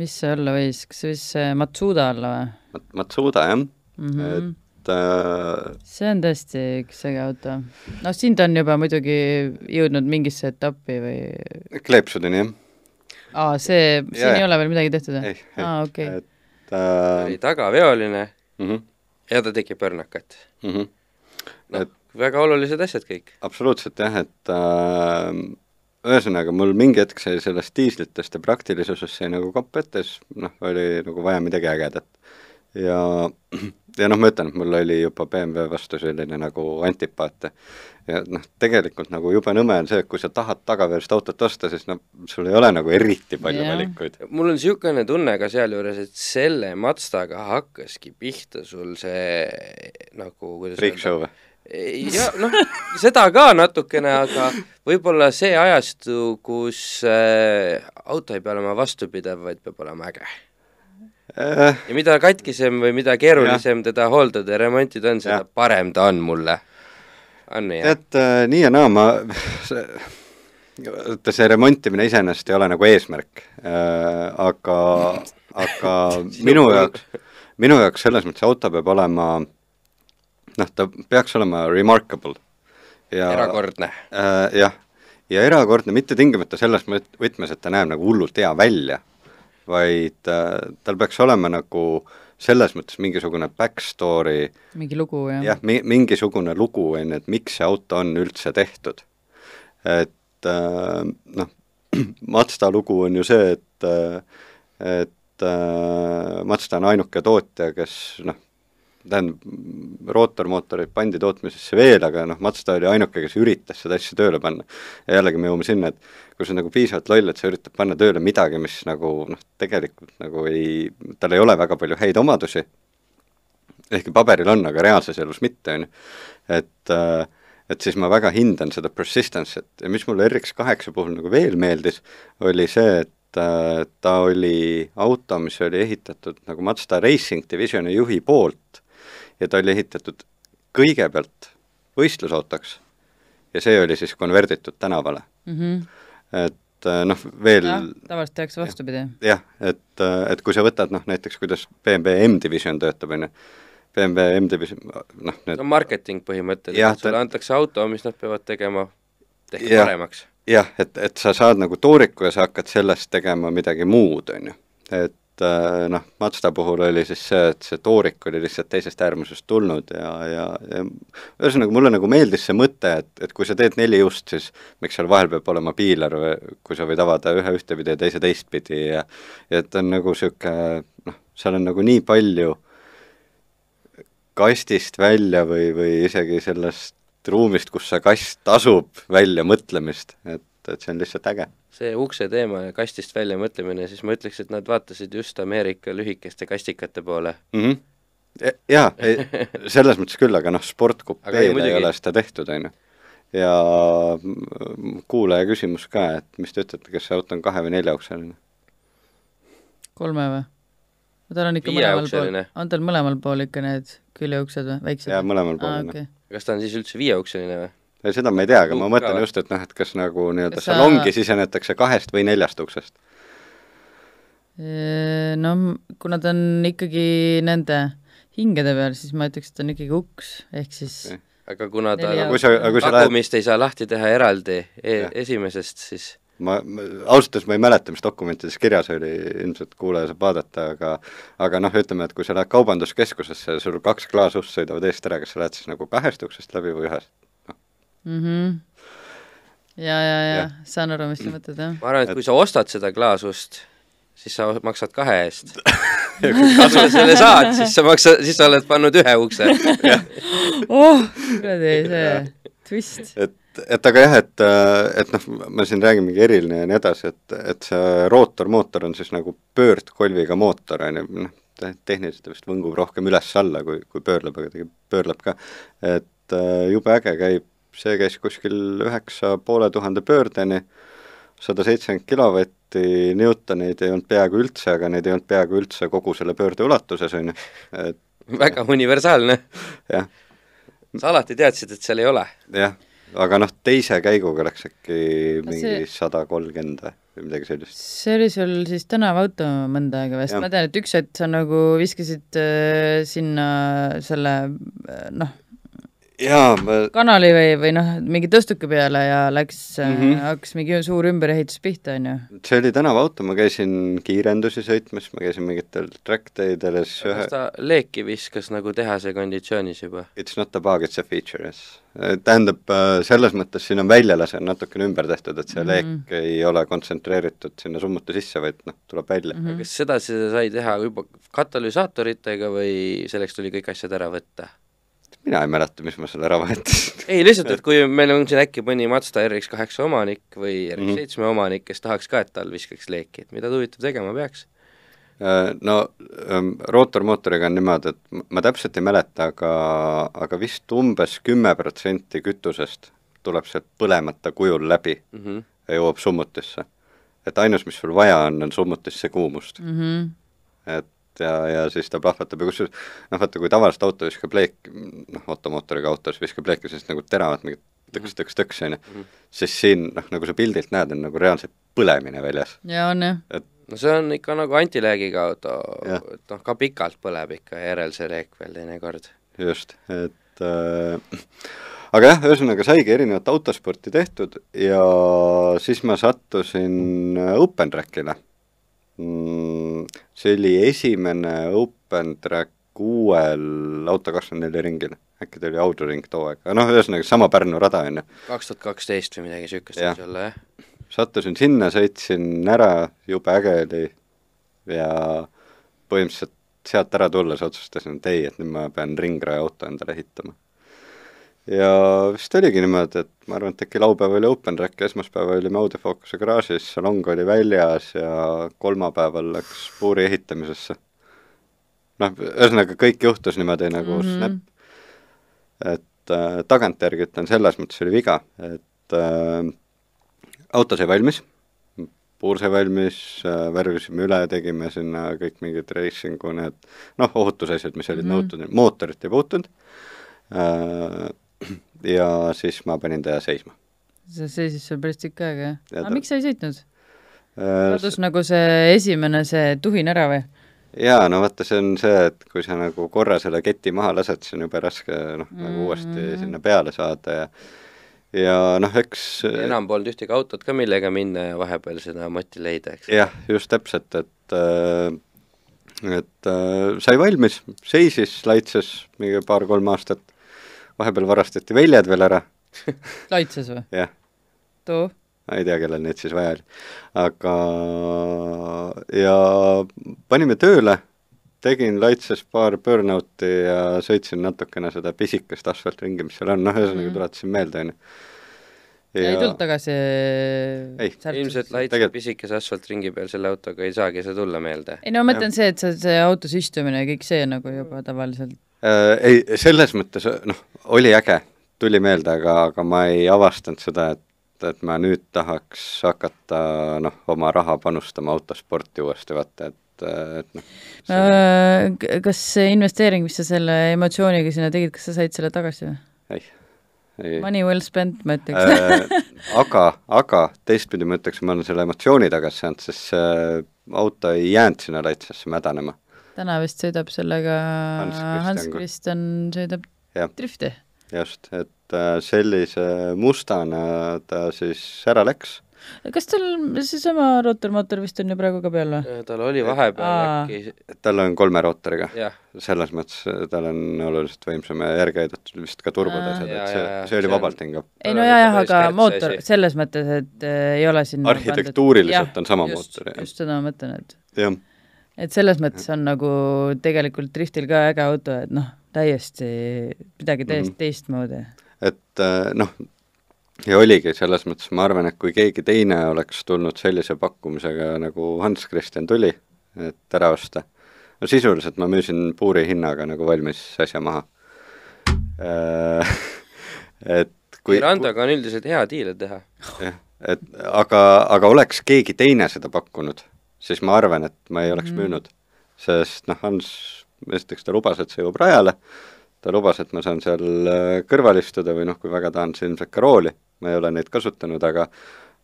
mis see olla võis, kas see võis see Matsuda olla või Mat-, Matsuda jah mm? -hmm. et äh, see on tõesti üks äge auto. noh, siin ta on juba muidugi jõudnud mingisse etappi või kleepsudeni jah, aa, see, siin Jaa, ei ole veel midagi tehtud või aa, okei. et äh, oli tagaveoline mm -hmm, ja ta tegi pörnakat. mm -hmm. noh Et-, väga olulised asjad kõik. absoluutselt jah, et äh, ühesõnaga mul mingi hetk sai sellest diislitest ja praktilisusest sai nagu kopp ette, siis noh, oli nagu vaja midagi ägedat. ja, ja noh, ma ütlen, et mul oli juba BMW vastu selline nagu antipaat ja noh, tegelikult nagu jube nõme on see, et kui sa tahad tagaveost autot osta, siis noh, sul ei ole nagu eriti palju Jah. valikuid. mul on niisugune tunne ka sealjuures, et selle Mazdaga hakkaski pihta sul see nagu kuidas Freak show või? ja noh, seda ka natukene, aga võib-olla see ajastu, kus äh, auto ei pea olema vastupidav, vaid peab olema äge. Äh, ja mida katkisem või mida keerulisem ja. teda hooldada ja remontida on, seda Jah. parem ta on mulle. on nii, jah? tead äh, nii ja naa, ma see, vaata see remontimine iseenesest ei ole nagu eesmärk äh,, aga, aga minu jaoks, minu jaoks selles mõttes auto peab olema noh, ta peaks olema remarkable ja erakordne. äh, jah, ja erakordne mitte tingimata selles võtmes, et ta näeb nagu hullult hea välja, vaid äh, tal peaks olema nagu selles mõttes mingisugune back story mingi lugu, jah? jah, mi-, mingisugune lugu, on ju, et miks see auto on üldse tehtud. et äh, noh, Mazda lugu on ju see, et äh, et äh, Mazda on ainuke tootja, kes noh, tähendab, rootormootoreid pandi tootmisesse veel, aga noh, Mazda oli ainuke, kes üritas seda asja tööle panna. ja jällegi me jõuame sinna, et kui sa nagu piisavalt loll, et sa üritad panna tööle midagi, mis nagu noh, tegelikult nagu ei, tal ei ole väga palju häid omadusi, ehkki paberil on, aga reaalses elus mitte, on ju, et äh, et siis ma väga hindan seda persistence'it ja mis mulle RX8 puhul nagu veel meeldis, oli see, et äh, ta oli auto, mis oli ehitatud nagu Mazda Racing Divisioni juhi poolt ja ta oli ehitatud kõigepealt võistlusautoks ja see oli siis konverditud tänavale. mm. -hmm. Et äh, noh, veel tavaliselt tehakse vastupidi. jah, et, et kui sa võtad noh, näiteks kuidas BMW M-Division töötab, on ju, BMW M-Division, noh, need no marketing põhimõtteliselt, sulle ta- antakse auto, mis nad peavad tegema, tehke Jah. paremaks. jah, et, et sa saad nagu tooriku ja sa hakkad sellest tegema midagi muud, on ju. et äh, noh, Mazda puhul oli siis see, et see toorik oli lihtsalt teisest äärmusest tulnud ja, ja, ja ühesõnaga mulle nagu meeldis see mõte, et, et kui sa teed neli just, siis miks seal vahel peab olema piilar või kui sa võid avada ühe ühtepidi ja teise teistpidi ja ja et on nagu niisugune noh, seal on nagu nii palju kastist välja või, või isegi sellest ruumist, kus see kast asub, välja mõtlemist, et, et see on lihtsalt äge. see ukse teema ja kastist välja mõtlemine, siis ma ütleks, et nad vaatasid just Ameerika lühikeste kastikate poole. mm. -hmm. jaa, selles mõttes küll, aga noh, ei, sportkupeele ei muidugi. ole seda tehtud, on ju. ja kuulaja küsimus ka, et mis te ütlete, kas see auto on kahe või neljaukseline? kolme või? tal on ikka mõlemal pool, on tal mõlemal pool ikka need küljeuksed või, väiksed? jaa, mõlemal pool on. okei. kas ta on siis üldse viieukseline või? Ei, seda ma ei tea, aga ma mõtlen just, et noh, et kas nagu nii-öelda sa- salongi sisenetakse kahest või neljast uksest. no kuna ta on ikkagi nende hingede peal, siis ma ütleks, et ta on ikkagi uks, ehk siis Okei. aga kuna ta Neli kui sa, aga kui sa lähed, tagumist ei saa lahti teha eraldi e Jah. esimesest, siis ma, ma ausalt öeldes ma ei mäleta, mis dokumentides kirjas oli, ilmselt kuulaja saab vaadata, aga aga noh, ütleme, et kui sa lähed kaubanduskeskusesse ja sul kaks klaasust sõidavad eest ära, kas sa lähed siis nagu kahest uksest läbi või ühest? Mm -hmm. ja, ja, ja Jah. saan aru, mis sa mõtled, jah. ma arvan, et kui sa ostad seda klaasust, siis sa maksad kahe eest. kui sa selle saad, siis sa maksad, siis sa oled pannud ühe ukse. oh, kuradi see twist. et, et aga jah, et, et noh, me siin räägimegi eriline ja nii edasi, et, et see rootormootor on siis nagu pöördkolviga mootor, on ju, noh, te- tehniliselt ta vist võngub rohkem üles-alla, kui, kui pöörleb, aga ta pöörleb ka. et äh, jube äge käib, see käis kuskil üheksa poole tuhande pöördeni, sada seitsekümmend kilovatti, Newtoneid ei olnud peaaegu üldse, aga neid ei olnud peaaegu üldse kogu selle pöörde ulatuses, on ju, et väga universaalne. jah, sa alati teadsid, et seal ei ole. jah, aga noh, teise käiguga läks äkki mingi sada kolmkümmend või või midagi sellist. see oli sul siis tänavaauto mõnda aega vist, ma tean, et üks hetk sa nagu viskasid äh, sinna selle äh, noh, jaa, ma, kanali või, või noh, mingi tõstuke peale ja läks mm. -hmm. hakkas mingi suur ümberehitus pihta, on ju. see oli tänavaauto, ma käisin kiirendusi sõitmas, ma käisin mingitel track daydel ja siis ühe kas ta leeki viskas nagu tehase konditsioonis juba? It's not a bug, it's a feature, yes. tähendab, selles mõttes siin on väljalase natukene ümber tehtud, et see Mhm. leek ei ole kontsentreeritud sinna summuti sisse, vaid noh, tuleb välja mm. Mhm. kas seda sa sai teha juba katalüsaatoritega või selleks tuli kõik asjad ära võtta? Mina ei mäleta, mis ma selle ära vahetasin. ei, lihtsalt, et kui meil on siin äkki mõni Mazda RX8 omanik või RX7 Mhm. omanik, kes tahaks ka, et tal viskaks leeki, et mida ta huvitav tegema peaks? Äh, no ähm, rootormootoriga on niimoodi, et ma- ma täpselt ei mäleta, aga, aga vist umbes kümme protsenti kütusest tuleb sealt põlemata kujul läbi Mm -hmm. ja jõuab summutisse. et ainus, mis sul vaja on, on summutisse kuumust. Mm -hmm. et ja, ja siis ta plahvatab ja kusjuures noh, vaata kui tavaliselt auto viskab leek, noh, automootoriga autos viskab leeki, siis nagu teravad mingid tõks, tõks, tõks, on ju, siis siin noh, nagu sa pildilt näed, on nagu reaalselt põlemine väljas. ja on jah. no see on ikka nagu antiläägiga auto, et noh, ka pikalt põleb ikka järel see leek veel teinekord. just, et äh, aga jah, ühesõnaga saigi erinevat autosporti tehtud ja siis ma sattusin Open Trackile. See oli esimene Open Track uuel auto kakskümmend neli ringil, äkki ta oli Audoring too aeg, aga noh, ühesõnaga sama Pärnu rada, on ju. kaks tuhat kaksteist või midagi niisugust võis olla, jah? sattusin sinna, sõitsin ära, jube äge oli ja põhimõtteliselt sealt ära tulles otsustasin, et ei, et nüüd ma pean ringraja auto endale ehitama. Ja vist oligi niimoodi, et ma arvan, et äkki laupäev oli open track ja esmaspäeval olime Audi Focuse garaažis, salong oli väljas ja kolmapäeval läks puuri ehitamisesse. noh, ühesõnaga kõik juhtus niimoodi nagu mm. -hmm. snap. et äh, tagantjärgi ütlen, selles mõttes oli viga, et äh, auto sai valmis, puur sai valmis äh,, värvisime üle, tegime sinna kõik mingid reisingu need noh, ohutusasjad, mis olid mm. -hmm. nõutud, mootorit ei puutunud äh,, ja siis ma panin ta seisma see seisis sul päris tükk aega, jah? Ja aga ta- miks sa ei sõitnud? äh,. kadus nagu see esimene, see tuhin ära või? jaa, no vaata, see on see, et kui sa nagu korra selle keti maha lased, siis on jube raske noh, nagu uuesti Mhm. sinna peale saada ja ja noh, eks enam polnud ühtegi autot ka, millega minna ja vahepeal seda moti leida, eks. jah, just täpselt, et äh, et äh, sai valmis, seisis, laitses mingi paar-kolm aastat, vahepeal varastati väljad veel ära, laitses või? jah, too? ma ei tea, kellel neid siis vaja oli. aga ja panime tööle, tegin laitses paar burnout'i ja sõitsin natukene seda pisikest asfaltringi, mis seal on, noh, ühesõnaga Mhm. tuletasin meelde, on ju. ja ei tulnud tagasi Ei, ilmselt laitse pisikese asfaltringi peal selle autoga ei saagi see tulla meelde. ei no ma mõtlen see, et sa, see autos istumine ja kõik see nagu juba tavaliselt Äh, ei, selles mõttes noh, oli äge, tuli meelde, aga, aga ma ei avastanud seda, et, et ma nüüd tahaks hakata noh, oma raha panustama autosporti uuesti, vaata, et, et noh, Äh, kas see investeering, mis sa selle emotsiooniga sinna tegid, kas sa said selle tagasi või? ei, ei. Money well spent, ma ütleks äh, aga, aga teistpidi ma ütleks, ma olen selle emotsiooni tagasi saanud, sest see auto ei jäänud sinna laitsesse mädanema. Täna vist sõidab sellega Hans Christian Hans ka. Kristjan sõidab Jah. drifti. just, et äh, sellise mustana ta siis ära läks kas tal seesama rotormootor vist on ju praegu ka peal või? tal oli vahepeal Aa. äkki, tal on kolme rootoriga, selles mõttes äh, tal on oluliselt võimsam ja järgi aidatud vist ka turbod ja asjad, et see see oli vabalt hingav. ei no on jaa, ikka jah, päris aga mootor selles mõttes, et äh, ei ole sinna Arhitektuuriliselt on sama mootor, jah. just seda ma mõtlen, et jah, et selles mõttes on nagu tegelikult driftil ka äge auto, et noh, täiesti, midagi täiesti mm Mhm. -hmm. teistmoodi. et äh, noh, ja oligi selles mõttes, ma arvan, et kui keegi teine oleks tulnud sellise pakkumisega, nagu Hans Christian tuli, et ära osta, no sisuliselt ma müüsin puuri hinnaga nagu valmis asja maha. Et kui Mirandaga on üldiselt hea diile teha. jah, et aga, aga oleks keegi teine seda pakkunud, siis ma arvan, et ma ei oleks mm. müünud. sest noh, Hans, esiteks ta lubas, et see jõuab rajale, ta lubas, et ma saan seal äh, kõrval istuda või noh, kui väga tahan, siis ilmselt ka rooli, ma ei ole neid kasutanud, aga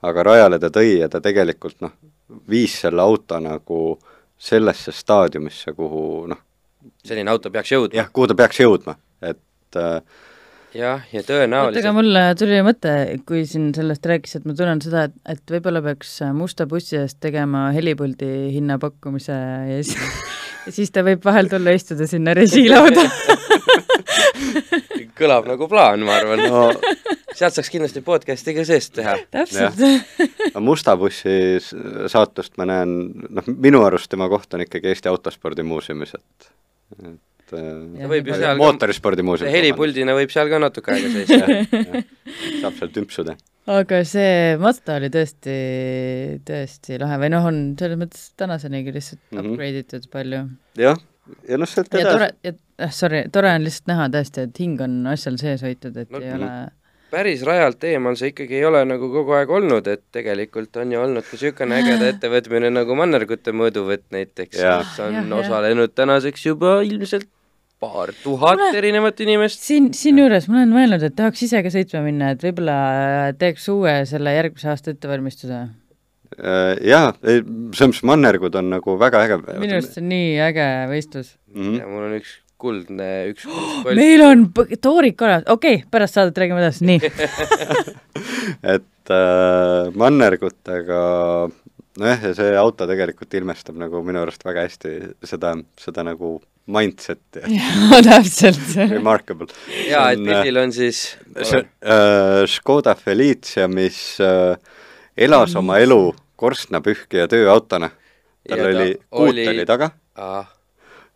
aga rajale ta tõi ja ta tegelikult noh, viis selle auto nagu sellesse staadiumisse, kuhu noh, selline auto peaks jõudma. jah, kuhu ta peaks jõudma, et äh, jah, ja oota, aga tõenäoliselt mulle tuli mõte, kui siin sellest rääkis, et ma tunnen seda, et, et võib-olla peaks musta bussi eest tegema helipuldi hinnapakkumise ja siis, ja siis ta võib vahel tulla istuda sinna režiilauda kõlab nagu plaan, ma arvan no sealt saaks kindlasti podcast'i ka seest teha. täpselt. Musta bussi saatust ma näen, noh, minu arust tema koht on ikkagi Eesti Autospordimuuseumis, et et Ja äh, võib ju seal mootorispordimuuseum. helipuldina võib seal ka natuke aega seista. saab seal tümpsuda. aga see Mazda oli tõesti, tõesti lahe või noh, on selles mõttes tänasenigi lihtsalt mm. -hmm. upgrade itud palju. jah, ja noh, sealt ja tore edasi,, ja äh, sorry, tore on lihtsalt näha tõesti, et hing on asjal sees hoitud, et No, ei ole päris rajalt eemal see ikkagi ei ole nagu kogu aeg olnud, et tegelikult on ju olnud ka niisugune ägeda ettevõtmine nagu Mannergute mõõduvõtt näiteks, mis on jah. osalenud tänaseks juba ilmselt paar tuhat Kuule. erinevat inimest. siin, siinjuures ma olen mõelnud, et tahaks ise ka sõitma minna, et võib-olla teeks uue selle järgmise aasta ettevalmistuse. Äh, jaa, selles mõttes Mannergud on nagu väga äge. minu arust see on nii äge võistlus. mm. ja mul on üks kuldne üks kuldspall. meil on toorik olemas, okei okay,, pärast saadet räägime edasi, nii. et äh, mannergutega nojah, ja see auto tegelikult ilmestab nagu minu arust väga hästi seda, seda nagu mindset'i, jaa, täpselt. remarkable. jaa, et See on, äh, pildil on siis see äh, Škoda Felicia, mis äh, elas oma elu korstnapühkija tööautona. tal Ja ta oli, kuut oli- oli taga, ah,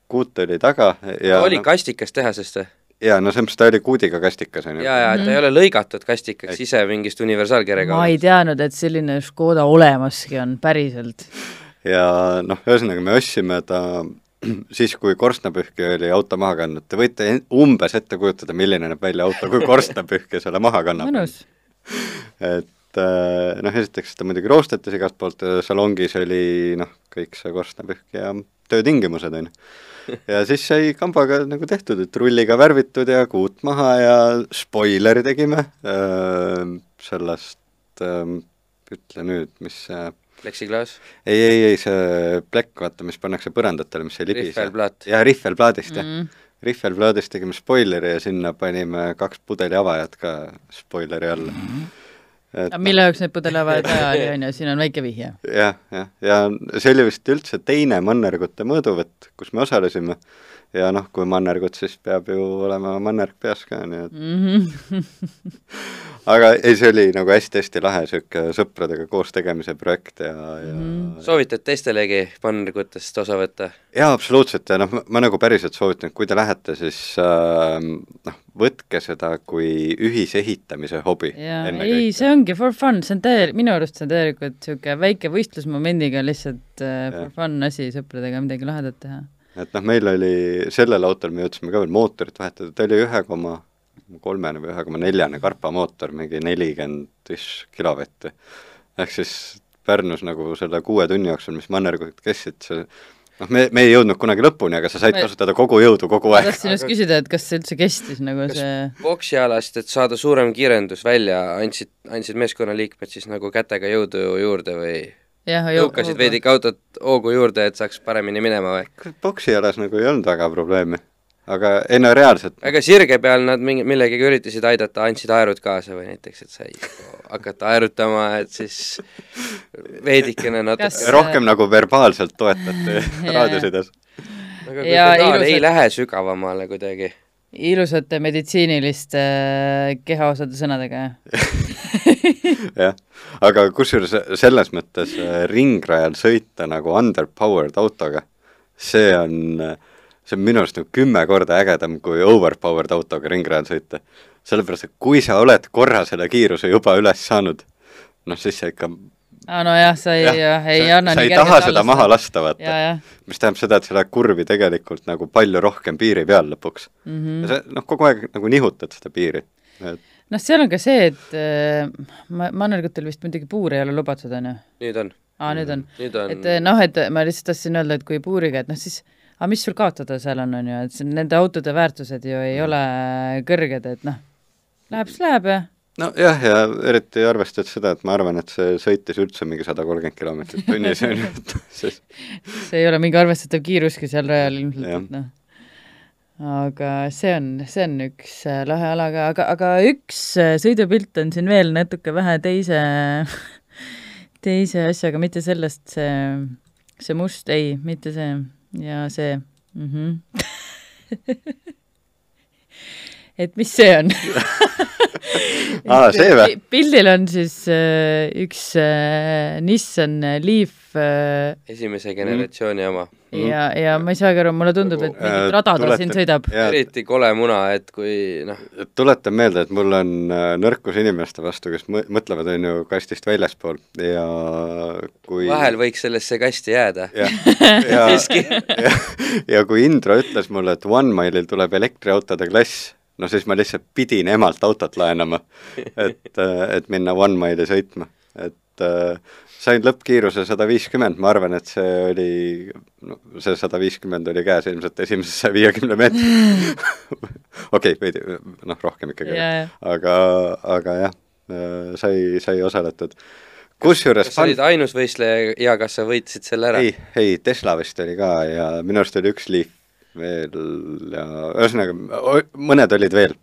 kuut oli taga ja oli kastikas tehasest või? ja no selles mõttes ta oli kuudiga kastikas, on ju. jaa, jaa, et ta ei ole lõigatud kastikaks ise mingist universaalkerega. ma ei teadnud, et selline Škoda olemaski on, päriselt. ja noh, ühesõnaga me ostsime ta siis, kui korstnapühkija oli auto maha kandnud, te võite umbes ette kujutada, milline näeb välja auto, kui korstnapühkija selle maha kannab. et äh, noh, esiteks ta muidugi roostetas igalt poolt ja salongis oli noh, kõik see korstnapühkija töötingimused, on ju. ja siis sai kambaga nagu tehtud, et rulliga värvitud ja kuut maha ja spoileri tegime äh, sellest äh, ütle nüüd, mis see pleksiklaas, ei, ei, ei see plekk, vaata, mis pannakse põrandatele, mis ei libise. rihvelplaat. jah, rihvelplaadist, jah Mm. mm.. rihvelplaadist tegime spoileri ja sinna panime kaks pudeli avajat ka spoileri alla Mhm. et aga mille jaoks need pudeliavajad vaja oli, on ju, siin on väike vihje. jah, jah, ja see oli vist üldse teine Mannergute mõõduvõtt, kus me osalesime. ja noh, kui Mannergut, siis peab ju olema Mannerg peas ka, nii et Mhm. aga ei, see oli nagu hästi-hästi lahe niisugune sõpradega koos tegemise projekt ja, ja Mhm. soovitad teistelegi pannergutest osa võtta? jaa, absoluutselt ja noh, ma nagu päriselt soovitan, et kui te lähete, siis äh, noh, võtke seda kui ühisehitamise hobi jaa, ei, see ongi for fun, see on täie-, minu arust see on täielikult niisugune väike võistlusmomendiga lihtsalt äh, for Jah. fun asi sõpradega midagi lahedat teha. et noh, meil oli, sellel autol me jõudsime ka veel mootorit vahetada, ta oli ühe koma kolmene või ühe koma neljane Karpa mootor, mingi nelikümmend ish kilovatti. ehk siis Pärnus nagu selle kuue tunni jooksul, mis mannergut kestsid, see noh, me, me ei jõudnud kunagi lõpuni, aga sa said Ma- kasutada kogu jõudu kogu ma aeg. tahtsin just küsida, et kas see üldse kestis nagu kas see poksialast, et saada suurem kiirendus välja, andsid, andsid meeskonnaliikmed siis nagu kätega jõudu juurde või tõukasid veidike autot hoogu juurde, et saaks paremini minema või? poksialas nagu ei olnud väga probleemi. Aga ei no reaalselt, aga sirge peal nad mingi, millegagi üritasid aidata, andsid aerud kaasa või näiteks, et sai hakata aerutama, et siis veidikene natuke Kas- rohkem nagu verbaalselt toetati Jaa, raadiosides. aga kui ja pedaal ei ilusad- lähe sügavamale kuidagi. ilusate meditsiiniliste äh, kehaosade sõnadega, jah? jah, aga kusjuures selles mõttes äh, ringrajal sõita nagu underpowered autoga, see on, see on minu arust nagu kümme korda ägedam kui overpowered autoga ringrajal sõita. sellepärast, et kui sa oled korra selle kiiruse juba üles saanud, noh siis sa ikka aa nojah, sa ei, jah, ei sa, anna sa nii ei kergelt taha seda maha alla lasta, vaata. mis tähendab seda, et sa lähed kurvi tegelikult nagu palju rohkem piiri peal lõpuks mm. Mhm. -hmm. ja sa noh, kogu aeg nagu nihutad seda piiri. et noh, seal on ka see, et äh, ma, mannergutel vist muidugi puur ei ole lubatud, on ju? nüüd on, aa, nüüd on. nüüd on et eh, noh, et ma lihtsalt tahtsin öelda, et kui puuriga, et noh siis, aga mis sul kaotada seal on, on ju, et nende autode väärtused ju ei ole kõrged, et noh, läheb siis läheb ja nojah, ja eriti arvestades seda, et ma arvan, et see sõitis üldse mingi sada kolmkümmend kilomeetrit tunnis, on ju, et siis see ei ole mingi arvestatav kiiruski seal rajal ilmselt, et noh. aga see on, see on üks äh, lahe ala, aga, aga, aga üks äh, sõidupilt on siin veel natuke vähe teise, teise asjaga, mitte sellest see, see must, ei, mitte see ja see mm. -hmm. et mis see on Aa, see või? Pi- pildil on siis äh, üks äh, Nissan Leaf äh, esimese generatsiooni oma. Ja, ja ma ei saagi aru, mulle tundub, et Äh, mingit rada ta tuletan- siin sõidab. eriti kole muna, et kui noh, tuletan meelde, et mul on äh, nõrkus inimeste vastu, kes mõ- mõtlevad, on ju, kastist väljaspool. Ja kui vahel võiks sellesse kasti jääda. jah, ja, ja, ja kui Indro ütles mulle, et One Mile'il tuleb elektriautode klass, no siis ma lihtsalt pidin emalt autot laenama, et, et minna One Mile'i sõitma, et äh, sain lõppkiiruse sada viiskümmend, ma arvan, et see oli, no see sada viiskümmend oli käes ilmselt esimese saja viiekümne meetri okei okay,, veidi, noh, rohkem ikkagi jaa. aga, aga jah, sai, sai osaletud. kusjuures kas sa olid ainus võistleja ja kas sa võitsid selle ära? ei, ei Tesla vist oli ka ja minu arust oli üks Leaf veel ja ühesõnaga mõned olid veel,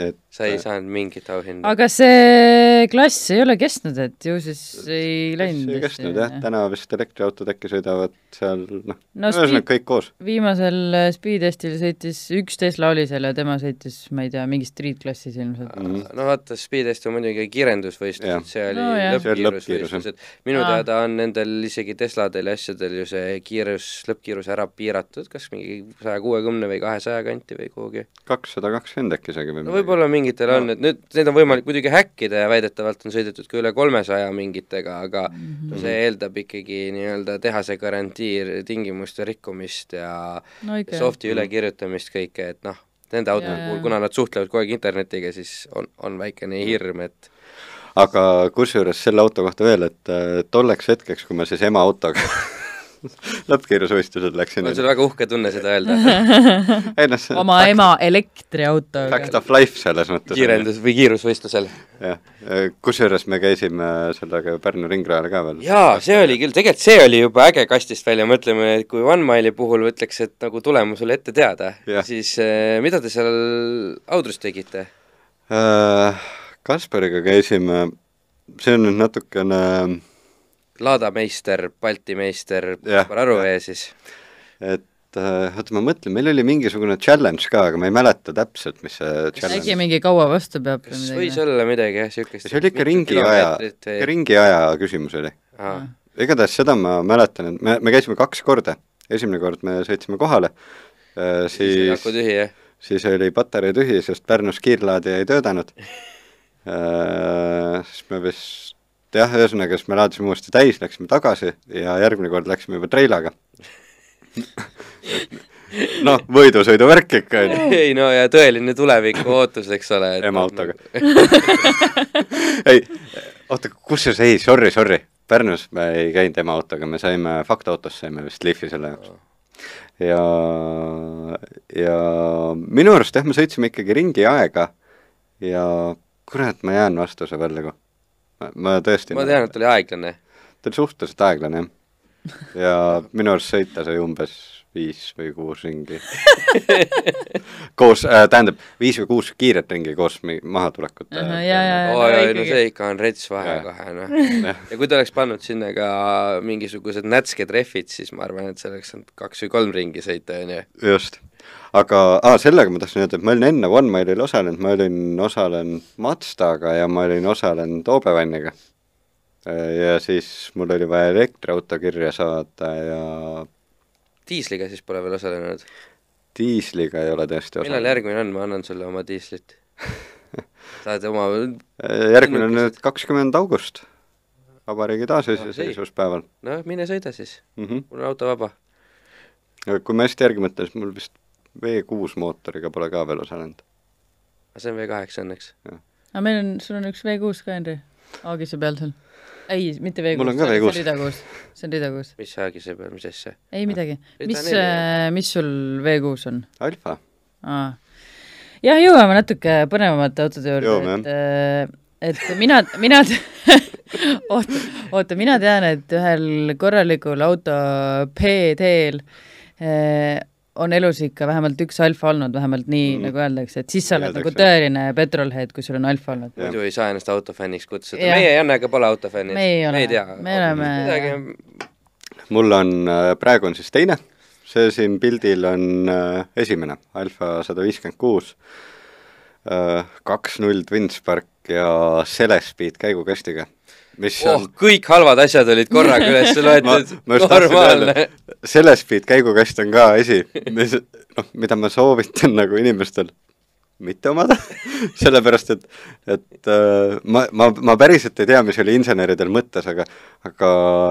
et sa ei saanud mingit auhinda. aga see klass ei ole kestnud, et ju siis ei läinud ei kestnud jah, täna vist elektriautod äkki sõidavad seal noh No ühesõnaga kõik koos. viimasel äh, speed testil sõitis, üks Tesla oli seal ja tema sõitis, ma ei tea, mingis street-klassis ilmselt. Mhm. no vaata, Speedest on muidugi kiirendusvõistlused Jah., see oli No lõppkiirusvõistlused. minu Aa. teada on nendel isegi Tesladel ja asjadel ju see kiirus, lõppkiirus ära piiratud, kas mingi saja kuuekümne või kahesaja kanti või kuhugi. kakssada kakskümmend äkki isegi või no võib-olla mingitel on, et nüüd neid on võimalik muidugi häkkida ja väidetavalt on sõidetud ka üle kolmesaja mingitega, aga no see eeldab ikkagi nii-öelda tehase garantii tingimuste rikkumist ja no ikka. softi ülekirjutamist kõike, et noh, nende autode puhul kuna nad suhtlevad kogu aeg internetiga, siis on, on väikene hirm, et aga kusjuures selle auto kohta veel, et tolleks hetkeks, kui ma siis ema autoga lõppkiirusvõistlusel läksin on sul väga uhke tunne seda öelda, ei noh, oma ema elektriautoga fact. of life selles mõttes. kiirendus- või kiirusvõistlusel. jah, kusjuures me käisime sellega Pärnu ringrajal ka veel. jaa, see oli küll, tegelikult see oli juba äge kastist välja, mõtleme, et kui One Mile'i puhul ütleks, et nagu tulemus oli ette teada siis eh, mida te seal Audrus tegite? Äh, Kaspariga käisime, see on nüüd natukene Lada meister, Balti meister, Jah, Bararuvee siis. et äh, oota, ma mõtlen, meil oli mingisugune challenge ka, aga ma ei mäleta täpselt, mis see äkki challenge mingi kaua vastu peab või kas võis midagi? olla midagi jah, niisugust see oli ikka ringiaja, ringiaja küsimus oli. igatahes seda ma mäletan, et me, me käisime kaks korda, esimene kord me sõitsime kohale, siis aku tühi siis oli patarei tühi, sest Pärnus kiirlaadija ei töötanud. siis me vist jah, ühesõnaga siis me laadisime uuesti täis, läksime tagasi ja järgmine kord läksime juba treilaga. noh, võidusõiduvärk ikka on ju, ei no ja tõeline tuleviku ootus, eks ole. ema autoga. ei, oota, kusjuures ei, sorry, sorry, Pärnus me ei käinud ema autoga, me saime Faktoautos saime vist lihvi selle jaoks. ja, ja minu arust jah, me sõitsime ikkagi ringi aega ja kurat, ma jään vastuse võlgu. Ma tõesti ma tean, et oli aeglane. ta oli suhteliselt aeglane jah. ja minu arust sõita sai umbes viis või kuus ringi. koos äh,, tähendab, viis või kuus kiiret ringi koos mahatulekute. Ahah, jaa, jaa, jaa. oi, oi, no see ikka on rets vahe Jah. kohe, noh. ja kui ta oleks pannud sinna ka mingisugused nätsked rehvid, siis ma arvan, et see oleks saanud kaks või kolm ringi sõita, on ju. just. Aga ah,, sellega ma tahtsin öelda, et ma olin enne One Mile'il osalenud, ma olin osalenud Mazdaga ja ma olin osalenud Obevanniga. ja siis mul oli vaja elektriauto kirja saada ja diisliga siis pole veel osalenud. diisliga ei ole tõesti millal osalenud. järgmine on, ma annan sulle oma diislit. saad oma, järgmine on nüüd kakskümmend august, vabariigi Ah, taasiseseisvuspäeval no mine sõida siis, mm. -hmm. mul on auto vaba. kui ma hästi järgi mõtlen, siis mul vist V6 mootoriga pole ka veel osalenud. aga see on V8 õnneks. aga meil on, sul on üks V6 ka, Henri, Aagise peal seal. ei, mitte V6, Mul on ka see V6. on rida kuus, see on rida kuus. mis saagi see peal, mis asja? ei midagi, mis neli., mis sul V6 on? Alfa, aa. jah, jõuame natuke põnevamate autode juurde, et, et mina, mina, oota, oota, mina tean, et ühel korralikul auto PD-l eh, on elus ikka vähemalt üks alfa olnud, vähemalt nii mm. Nagu öeldakse, et siis sa oled nagu tõeline petrolhead, kui sul on alfa olnud. Muidu ei saa ennast autofänniks kutsuda, meie Jannega pole autofännid. Me ei me ei tea. Me oleme- midagi, mul on, praegu on siis teine, see siin pildil on äh, esimene, Alfa sada viiskümmend kuus, kaks null Twinspark ja Celespeed käigukastiga, mis oh on, kõik halvad asjad olid korraga üles loetud, normaalne. öelda., Celespeed käigukast on ka asi, mis, noh, mida ma soovitan nagu inimestel mitte omada, sellepärast et, et äh, ma, ma, ma päriselt ei tea, mis oli inseneridel mõttes, aga aga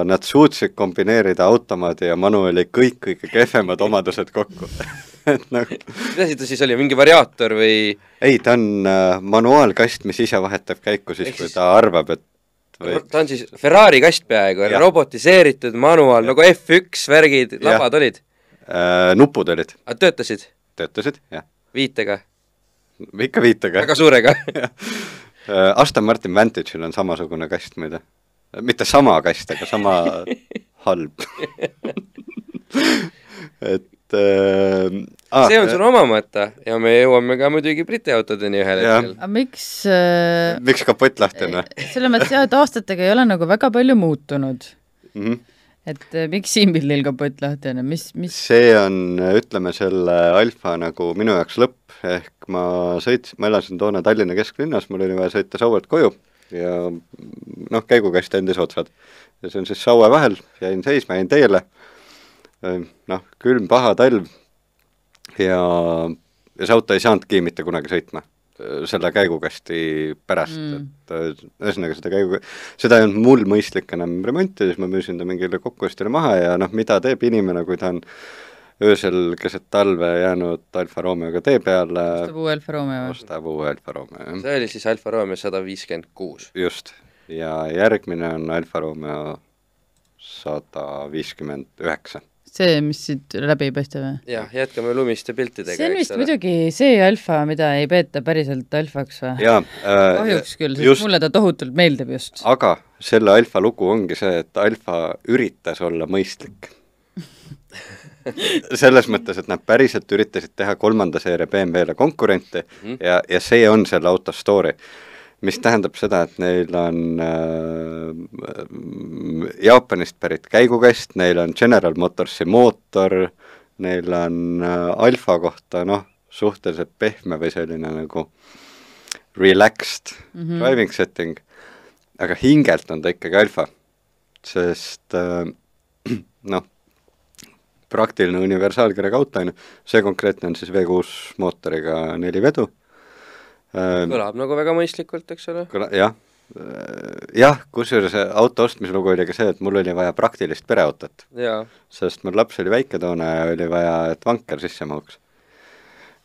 nad suutsid kombineerida automaadi ja manuaali kõik kõige kehvemad omadused kokku. Et nagu, mis asi ta siis oli, mingi variaator või ei, ta on äh, manuaalkast, mis ise vahetab käiku siis, kui ta arvab, et või? Ta on siis Ferrari kast peaaegu, robotiseeritud manuaal nagu F1 värgid, labad olid, äh, nupud olid, töötasid? Töötasid, jah, viitega, ikka viitega. Väga suurega. Äh, Aston Martin Vantage'il on samasugune kast muide. mitte sama kast, aga sama halb. Et äh, ah, see on sul oma mõte ja me jõuame ka muidugi Briti autodeni ühel hetkel. aga miks äh, miks kapott lahti on või selles mõttes jah, et aastatega ei ole nagu väga palju muutunud. mm? -hmm. et äh, miks siin pildil kapott lahti on ja mis, mis see on, ütleme selle Alfa nagu minu jaoks lõpp, ehk ma sõits-, ma elasin toona Tallinna kesklinnas, mul oli vaja sõita Sauelt koju ja noh, käigukast andis otsad. ja see on siis Saue vahel, jäin seisma, jäin teele, noh, külm paha talv ja, ja see auto ei saanudki mitte kunagi sõitma selle käigukasti pärast Mm. et äh, ühesõnaga seda käigu, seda ei olnud mul mõistlik enam remontida, siis ma müüsin ta mingile kokkuostjale maha ja noh, mida teeb inimene, kui ta on öösel keset talve jäänud Alfa Romeoga tee peale, ostab uue Alfa Romeo ostab uue Alfa Romeo, jah. see oli siis Alfa Romeo sada viiskümmend kuus. just, ja järgmine on Alfa Romeo sada viiskümmend üheksa. see, mis siit läbi ei paista või? jah, jätkame lumiste piltidega, see on vist muidugi see alfa, mida ei peeta päriselt alfaks või? äh,, kahjuks küll, sest just. mulle ta tohutult meeldib just. aga selle Alfa lugu ongi see, et Alfa üritas olla mõistlik. selles mõttes, et nad päriselt üritasid teha kolmanda seeria BMW-le konkurente Mhm. ja, ja see on selle auto story. Mis tähendab seda, et neil on äh, Jaapanist pärit käigukast, neil on General Motorsi mootor, neil on äh, Alfa kohta noh, suhteliselt pehme või selline nagu relaxed mm -hmm. driving setting, aga hingelt on ta ikkagi alfa, sest äh, noh, praktiline universaalkirjaga auto on ju, see konkreetne on siis V6 mootoriga neli vedu äh,. Kõlab nagu väga mõistlikult, eks ole. jah, jah, kusjuures auto ostmise lugu oli ka see, et mul oli vaja praktilist pereautot, sest mul laps oli väike toona ja oli vaja, et vanker sisse mahuks.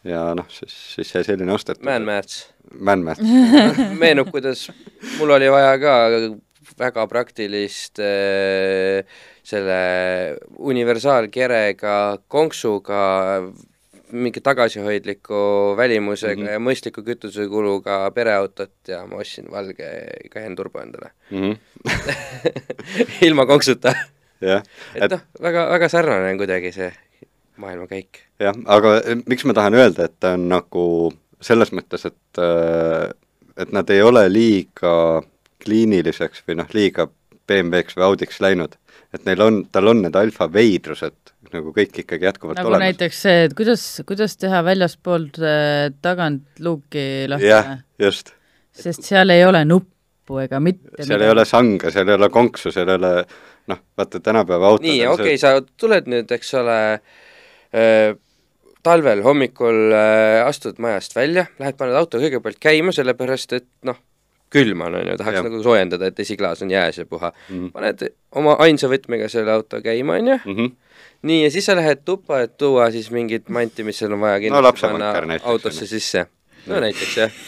ja noh, siis, siis sai selline ostetud. Man-Mats. Man-Mats. meenub, kuidas mul oli vaja ka väga praktilist äh, selle universaalkerega konksuga mingi tagasihoidliku välimusega mm. -hmm. ja mõistliku kütusekuluga pereautot ja ma ostsin valge Cayenne turbo endale. Mhm. ilma konksuta. jah, et noh, väga, väga sarnane on kuidagi see maailmakäik. jah, aga miks ma tahan öelda, et ta on nagu selles mõttes, et äh, et nad ei ole liiga kliiniliseks või noh, liiga BMW-ks või Audiks läinud. et neil on, tal on need alfa veidrused nagu kõik ikkagi jätkuvalt nagu olemas. näiteks see, et kuidas, kuidas teha väljaspoolt äh, tagant luuki lahti jah, just. sest seal ei ole nuppu ega mitte seal ei ole sanga, seal ei ole konksu, seal ei ole noh, vaata tänapäeva autod nii, okei okay,, sa tuled nüüd, eks ole äh,, talvel hommikul äh, astud majast välja, lähed paned auto kõigepealt käima, sellepärast et noh, külm on, on ju, tahaks Jah. nagu soojendada, et esiklaas on jääs ja puha Mhm. paned oma ainsa võtmega selle auto käima, on ju, mm. -hmm. nii, ja siis sa lähed tuppa, et tuua siis mingit manti, mis sul on vaja kindlasti lapsevanker näiteks, autosse sisse. no näiteks jah.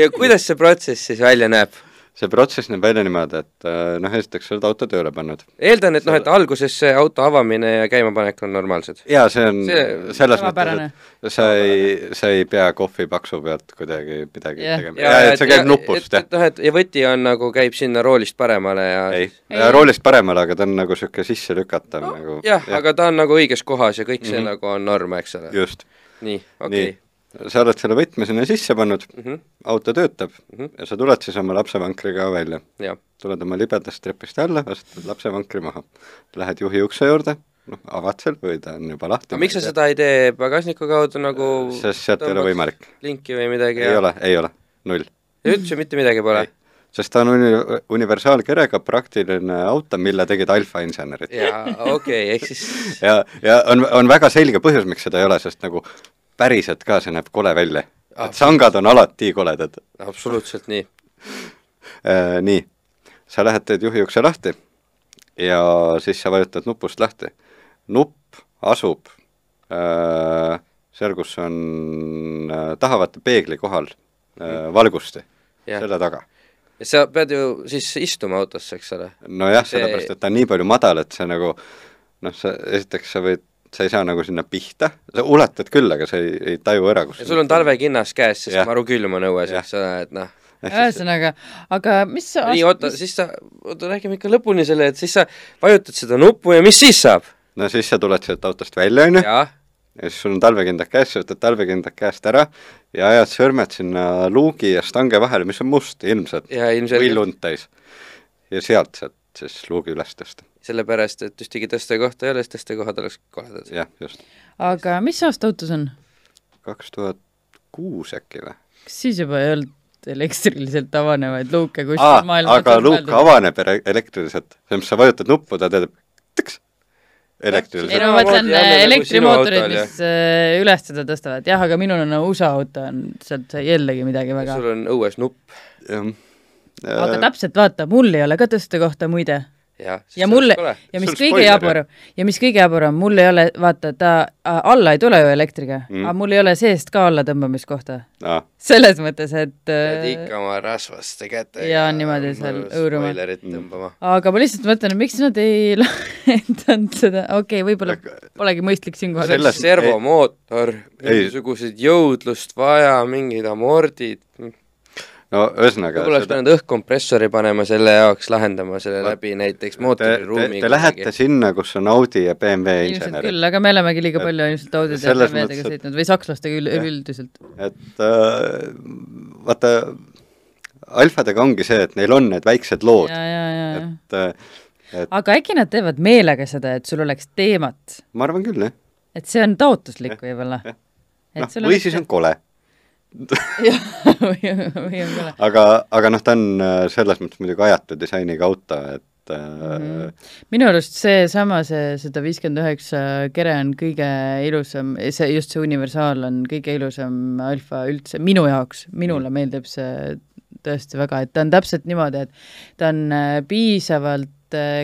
ja kuidas see protsess siis välja näeb? See protsess näeb välja niimoodi, et äh, noh, esiteks sa oled auto tööle pannud. eeldan, et noh, et alguses see auto avamine ja käimapanek on normaalsed. jaa, see on See- selles mõttes, et sa ei, sa ei pea kohvi paksu pealt kuidagi midagi Jah. tegema. jaa, et see käib nupust, jah noh, et ja võti on nagu, käib sinna roolist paremale ja ei, Ei. roolist paremale, aga ta on nagu niisugune sisse lükatav no, nagu jah ja., aga ta on nagu õiges kohas ja kõik see mm Mhm. -hmm. nagu on norm, eks ole. just. nii, okei nii, sa oled selle võtme sinna sisse pannud mm. -hmm. auto töötab Mhm. ja sa tuled siis oma lapsevankriga välja. tuled oma libedast trepist alla, astud lapsevankri maha. Lähed juhi ukse juurde, noh, avad seal või ta on juba lahti. aga miks sa seda ei tee pagasniku kaudu nagu sest sealt ei ole võimalik. linki või midagi ei ole, ei ole, null. ja üldse mitte midagi pole? sest ta on uni-, universaalkerega praktiline auto, mille tegid alfa insenerid. jaa, okei okay,, ehk siis ja, ja on, on väga selge põhjus, miks seda ei ole, sest nagu päriselt ka see näeb kole välja. et sangad on alati koledad. absoluutselt nii. Äh, nii, sa lähed, teed juhi ukse lahti ja siis sa vajutad nupust lahti. nupp asub äh, seal, kus on äh, tahavate peegli kohal äh, valgusti, Jah. selle taga. ja sa pead ju siis istuma autosse, eks ole? nojah, See- sellepärast, et ta on nii palju madal, et see nagu noh, sa esiteks sa võid, sa ei saa nagu sinna pihta, sa ulatad küll, aga sa ei, ei taju ära, kus ja sul on talvekinnas käes, sest maru külm on õues, eks ole, et noh, ühesõnaga, aga mis sa nii oota, siis sa, oota räägime ikka lõpuni selle, et siis sa vajutad seda nuppu ja mis siis saab? no siis sa tuled sealt autost välja, on ju, ja siis sul on talvekindad käes, sa võtad talvekindad käest ära ja ajad sõrmed sinna luugi ja stange vahele, mis on must ilmselt. Ja või lund täis. ja sealt saad siis luugi üles tõsta. Sellepärast, et ühtegi tõstekohta ei ole, siis tõstekohad oleks koledad. jah, just. aga mis aasta auto see on? kaks tuhat kuus äkki või? kas siis juba ei olnud elektriliselt avanevaid luuke kuskil aa, maailmas aga luuk avaneb ele- elektriliselt, selles mõttes sa vajutad nuppu, ta teeb tõks ei elektriliselt no ma mõtlen nagu elektrimootorid, mis äh, üles seda tõstavad, jah, aga minul on USA auto on, sealt sai jällegi midagi väga. sul on õues nupp jah. aga täpselt vaata, mul ei ole ka tõstekohta muide. Ja, ja mulle, ja mis kõige jaburam, ja mis kõige jaburam, mul ei ole, vaata ta alla ei tule ju elektriga Mm. mm., aga mul ei ole seest ka allatõmbamiskohta. aa, selles mõttes, et pead äh, ikka oma rasvaste kätega Jaa, niimoodi seal hõõruma. spoilerit Mm. aga ma lihtsalt mõtlen, et miks nad ei lahendanud seda, okei okay,, võib-olla polegi mõistlik siinkohal Sellest- servomootor, Ei. mingisugused jõudlust vaja, mingid amordid, no ühesõnaga võib-olla oleks pidanud õhkkompressori panema selle jaoks, lahendama selle Vot. läbi näiteks te, te, mootoriruumi te lähete sinna, kus on Audi ja BMW insenerid. küll, aga me olemegi liiga palju ilmselt Audide ja BMW-dega et- sõitnud või sakslastega üld- Jah. üldiselt. et äh, vaata, alfadega ongi see, et neil on need väiksed lood, ja, ja, ja, ja. et äh, et aga äkki nad teevad meelega seda, et sul oleks teemat, ma arvan küll, jah. et see on taotluslik võib-olla. noh, või siis on kole. Aga, aga noh, ta on äh, selles mõttes muidugi ajatu disainiga auto, et mm -hmm. minu arust seesama, see sada viiskümmend üheksa kere on kõige ilusam, see just see universaal on kõige ilusam alfa üldse minu jaoks, minule meeldib see tõesti väga, et ta on täpselt niimoodi, et ta on äh, piisavalt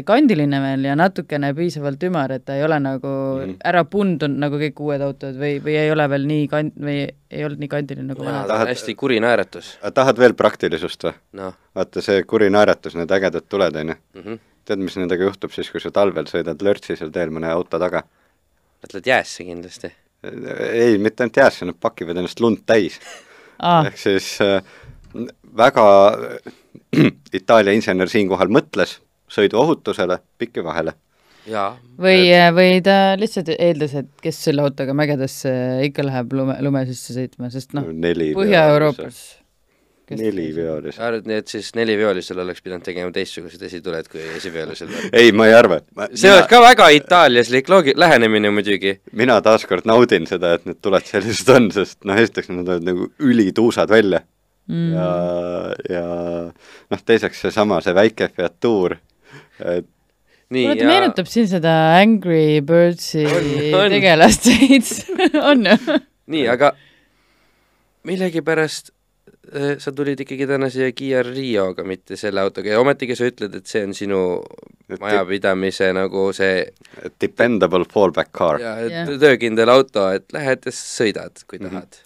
kandiline veel ja natukene piisavalt ümar, et ta ei ole nagu mm. Mhm. ära pundunud nagu kõik uued autod või, või ei ole veel nii kand- või ei olnud nii kandiline nagu vanad. ta on hästi kuri naeratus, tahad veel praktilisust või? noh vaata see kuri naeratus, need ägedad tuled, on ju. -hmm. tead, mis nendega juhtub siis, kui sa talvel sõidad lörtsisel teel mõne auto taga? mõtled jäässe kindlasti. ei, mitte ainult jäässe, nad pakivad ennast lund täis. aa, ehk siis äh, väga äh, Itaalia insener siinkohal mõtles sõiduohutusele pikki vahele. või, või ta lihtsalt eeldas, et kes selle autoga mägedesse ikka läheb lume, lume sisse sõitma, sest noh, neli Põhja-Euroopas. neliveolise. arvad nii, et siis neliviolisel oleks pidanud tegema teistsugused esituled kui esiviolisel või? ei, ma ei arva. see oleks ka väga itaaliaslik loogi-, lähenemine muidugi. mina taaskord naudin seda, et need tuled sellised on, sest noh, esiteks nad näevad nagu ülituusad välja mm. ja, ja noh, teiseks seesama, see väike Fiatuur, et nii mulle ta meenutab siin seda Angry Birdsi tegelast veits, on ju? nii, aga millegipärast äh, sa tulid ikkagi täna siia Kiia Rioga, mitte selle autoga ja ometigi sa ütled, et see on sinu majapidamise nagu see dependable fallback car. ja, et töökindel auto, et lähed ja sõidad, kui Mhm. tahad.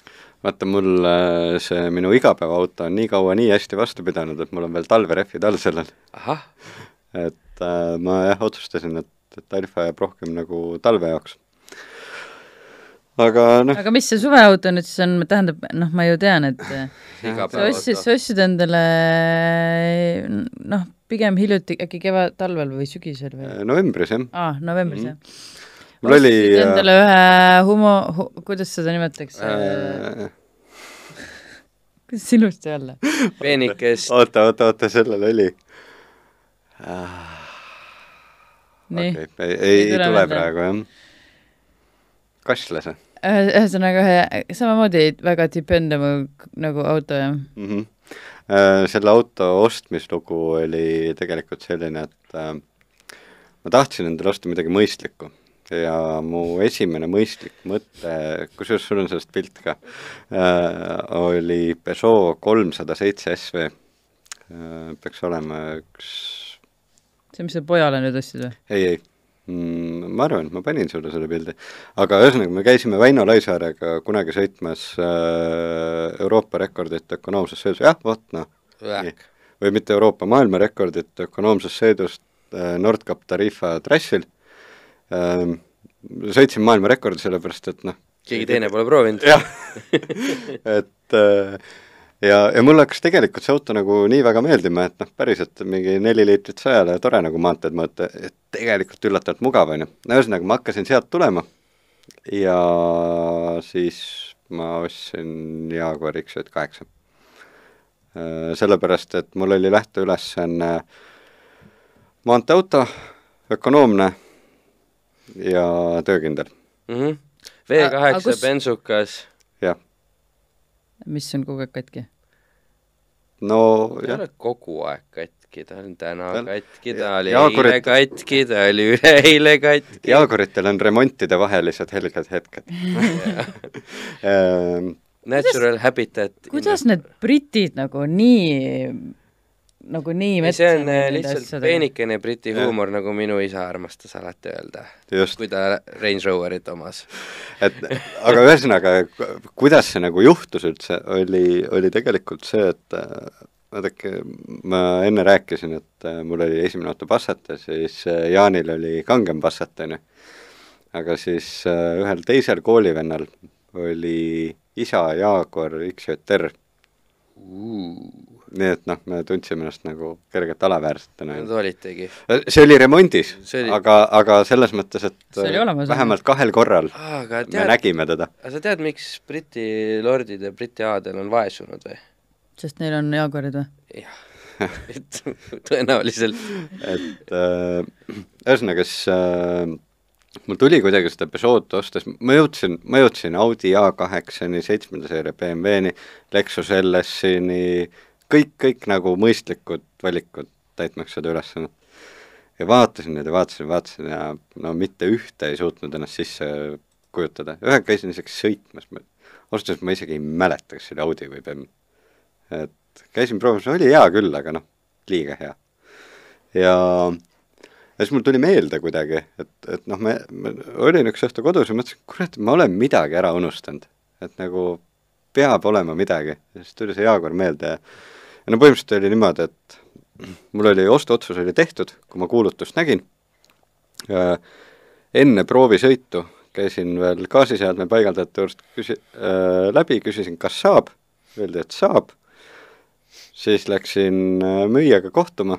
vaata, mul äh, see minu igapäevaauto on nii kaua nii hästi vastu pidanud, et mul on veel talverehvid all sellel. ahah, et äh, ma jah, otsustasin, et, et Alfa jääb rohkem nagu talve jaoks. aga noh, aga mis see suveauto nüüd siis on, tähendab, noh, ma ju tean, et sa ostsid, sa ostsid endale noh, pigem hiljuti, äkki kevad, talvel või sügisel või? novembris jah, aa, novembris jah. mul oli ostsid endale ühe humo hu,, kuidas seda nimetatakse? Äh... äh, kuidas ilusti öelda? peenikest, oota, oota, oota, sellel oli okei, ei, ei Ei tule praegu jah. kaslas Ühe- ühesõnaga ühe samamoodi väga dependable nagu auto jah. mm. -hmm. selle auto ostmislugu oli tegelikult selline, et äh, ma tahtsin endale osta midagi mõistlikku ja mu esimene mõistlik mõte, kusjuures sul on sellest pilt ka äh,, oli Peugeot kolmsada seitse SV äh,. peaks olema üks, see, mis sa pojale nüüd ostsid või? ei, ei mm,, ma arvan, et ma panin sulle selle pildi. aga ühesõnaga, me käisime Väino Laisaarega kunagi sõitmas äh, Euroopa rekordit ökonoomses sõidus, jah, vot noh, või mitte Euroopa maailmarekordit ökonoomses sõidust äh, Nordkap Tarifa trassil ähm,. sõitsin maailmarekordi sellepärast, et noh, keegi teine pole proovinud. jah, et äh, ja, ja mulle hakkas tegelikult see auto nagu nii väga meeldima, et noh, päriselt mingi neli liitrit sajale ja tore nagu maanteed mõõta, et tegelikult üllatavalt mugav, on ju. no ühesõnaga, ma hakkasin sealt tulema ja siis ma ostsin Jaguar X98. sellepärast, et mul oli lähteülesanne maanteeauto, ökonoomne ja töökindel, V A- aga kaheksa bensukas, jah. Mis on kogu aeg katki? no ta ei jah, ole kogu aeg katki, ta on täna Ta katki, ta oli Jaagurit- eile katki, ta oli üleeile katki. Jaaguritel on remontide vahelised helged hetked. Ehm, Natural habitat. kuidas need britid nagu nii, nagu nii ei, see on äh, lihtsalt peenikene briti huumor, nagu minu isa armastas alati öelda, just, kui ta Range Roverit omas. et aga ühesõnaga, kuidas see nagu juhtus üldse, oli, oli tegelikult see, et äh, vaadake, ma enne rääkisin, et äh, mul oli esimene auto Passat ja siis Jaanil oli kangem Passat, on ju. aga siis ühel teisel koolivennal oli isa Jaguar XJR, nii et noh, me tundsime ennast nagu kergelt alaväärsetena. Nad olitegi. see oli remondis See oli- aga, aga selles mõttes, et See oli olemas, vähemalt kahel korral aga me tead, nägime teda. aga sa tead, miks Briti lordid ja Briti aadel on vaesunud või? sest neil on Jaguarid või? jah, et tõenäoliselt. et äh, ühesõnaga, siis äh, mul tuli kuidagi seda Peugeot ostes, ma jõudsin, ma jõudsin Audi A8-ni, seitsmenda seeria BMW-ni, Lexus LS-ini, kõik, kõik nagu mõistlikud valikud täitmaks seda ülesannet. ja vaatasin neid ja vaatasin, vaatasin ja no mitte ühte ei suutnud ennast sisse kujutada, ühega käisin isegi sõitmas, ma ausalt öeldes ma isegi ei mäleta, kas see oli Audi või BMW. et käisin proovimas, oli hea küll, aga noh, liiga hea. ja ja siis mul tuli meelde kuidagi, et, et noh, me, me, olin üks õhtu kodus ja mõtlesin, kurat, ma olen midagi ära unustanud. et nagu peab olema midagi. ja siis tuli see Jaagur meelde ja ja no põhimõtteliselt oli niimoodi, et mul oli ostuotsus oli tehtud, kui ma kuulutust nägin. enne proovisõitu käisin veel gaasiseadme paigaldajate juurest küsi- äh,, läbi, küsisin, kas saab, öeldi, et saab, siis läksin äh, müüjaga kohtuma,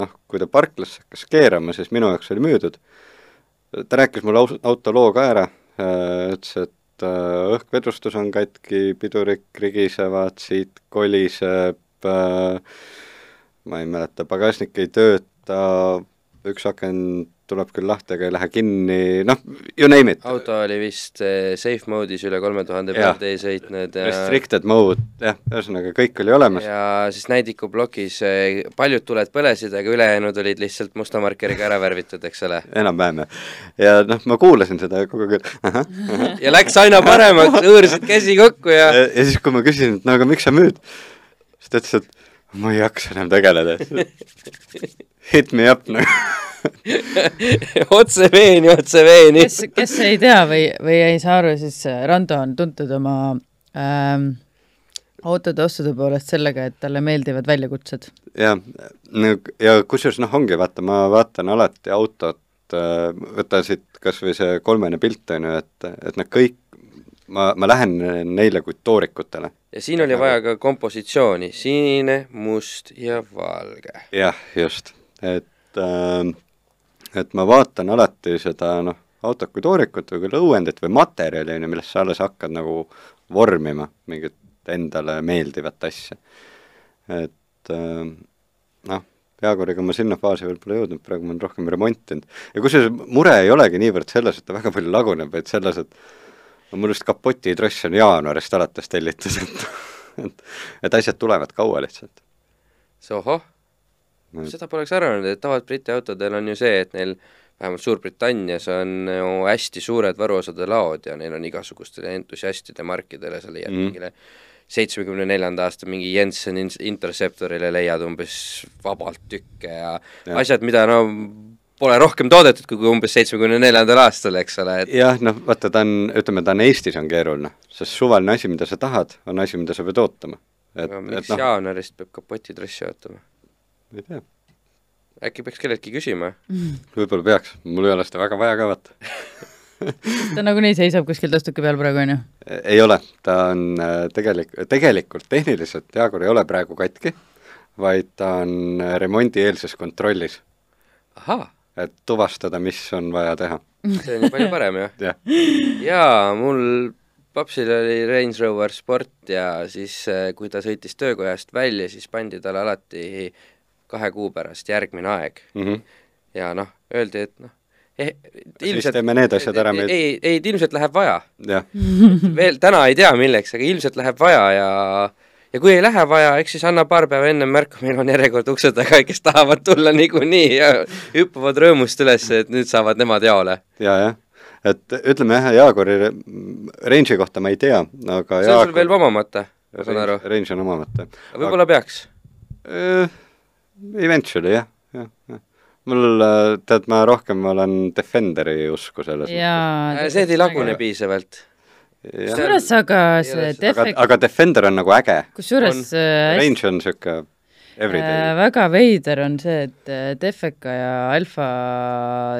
noh, kui ta parklasse hakkas keerama, siis minu jaoks oli müüdud. ta rääkis mulle aus-, auto loo ka ära äh,, ütles, et äh, õhkvedrustus on katki, pidurid krigisevad, siit koliseb äh,, ma ei mäleta, pagasnik ei tööta, üks aken tuleb küll lahti, aga ei lähe kinni, noh, you name it. auto oli vist eh, safe mode'is üle kolme tuhande pealt ei sõitnud ja Restricted mode, jah, ühesõnaga kõik oli olemas. ja siis näidiku plokis eh, paljud tuled põlesid, aga ülejäänud olid lihtsalt musta markeriga ära värvitud, eks ole. enam-vähem jah. ja noh, ma kuulasin seda kogu aeg, et ahah, ahah. ja läks aina paremaks, hõõrsid käsi kokku ja ja, ja siis, kui ma küsisin, et no aga miks sa müüd, siis ta ütles, et ma ei jaksa enam tegeleda. Hit me up nagu otse veeni, otse veeni. kes, kes ei tea või, või ei saa aru, siis äh, Rando on tuntud oma ähm, autode ostude poolest sellega, et talle meeldivad väljakutsed. ja, ja kusjuures noh, ongi, vaata, ma vaatan alati autot, võta siit kas või see kolmene pilt, on ju, et, et nad kõik, ma, ma lähen neile kui toorikutele. ja siin oli vaja ka kompositsiooni, sinine, must ja valge. jah, just, et äh, et ma vaatan alati seda noh, autot kui toorikut või küll õuendit või materjali, on ju, millest sa alles hakkad nagu vormima mingit endale meeldivat asja. et äh, noh, Jaaguriga ma sinna faasi veel pole jõudnud, praegu ma olen rohkem remontinud. ja kusjuures mure ei olegi niivõrd selles, et ta väga palju laguneb, vaid selles, et no mul just kapotitross on jaanuarist alates tellitud, et et, et asjad tulevad kaua lihtsalt. sohoh, seda poleks arvanud, et tavaliselt Briti autodel on ju see, et neil vähemalt Suurbritannias on ju hästi suured varuosade laod ja neil on igasugustele entusiastide markidele, sa leiad mm. mingile seitsmekümne neljanda aasta mingi Jensen in- Interceptorile leiad umbes vabalt tükke ja, Ja. ja asjad, mida no pole rohkem toodetud kui umbes seitsmekümne neljandal aastal, eks ole, et jah, noh, vaata, ta on, ütleme, ta on Eestis on keeruline, sest suvaline asi, mida sa tahad, on asi, mida sa pead ootama. et, aga et noh, jaanuarist peab kapotitrossi ootama? ei tea, äkki peaks kelleltki küsima? võib-olla peaks, mul ei ole seda väga vaja ka vaata. ta nagunii seisab kuskil tõstuki peal praegu, on ju? ei ole, ta on äh, tegelik-, tegelikult tehniliselt Jaagur ei ole praegu katki, vaid ta on äh, remondieelses kontrollis, ahaa, et tuvastada, mis on vaja teha. see on ju palju parem ju. jah, jaa, mul papsil oli Range Rover Sport ja siis, äh, kui ta sõitis töökojast välja, siis pandi talle alati kahe kuu pärast järgmine aeg. mhm, ja noh, öeldi, et noh eh, Siis teeme need asjad ära, meil- ei, ei, ilmselt läheb vaja. veel täna ei tea, milleks, aga ilmselt läheb vaja ja ja kui ei lähe vaja, eks siis anna paar päeva ennem märku, meil on järjekord ukse taga, kes tahavad tulla niikuinii ja hüppavad rõõmust üles, et nüüd saavad nemad jaole. ja, jah. et ütleme jah, Jaaguri range'i kohta ma ei tea, aga see on sul veel omamata, ma saan aru. Range on omamata. võib-olla peaks. Uh, eventually jah, jah, jah. mul, äh, tead, ma rohkem olen Defenderi usku selles jaa. Äh, see ei lagune piisavalt. Kusjuures aga see ole- aga, aga Defender on nagu äge, kusjuures äh, Range on niisugune everyday Äh, väga veider on see, et äh, Defeka ja Alfa,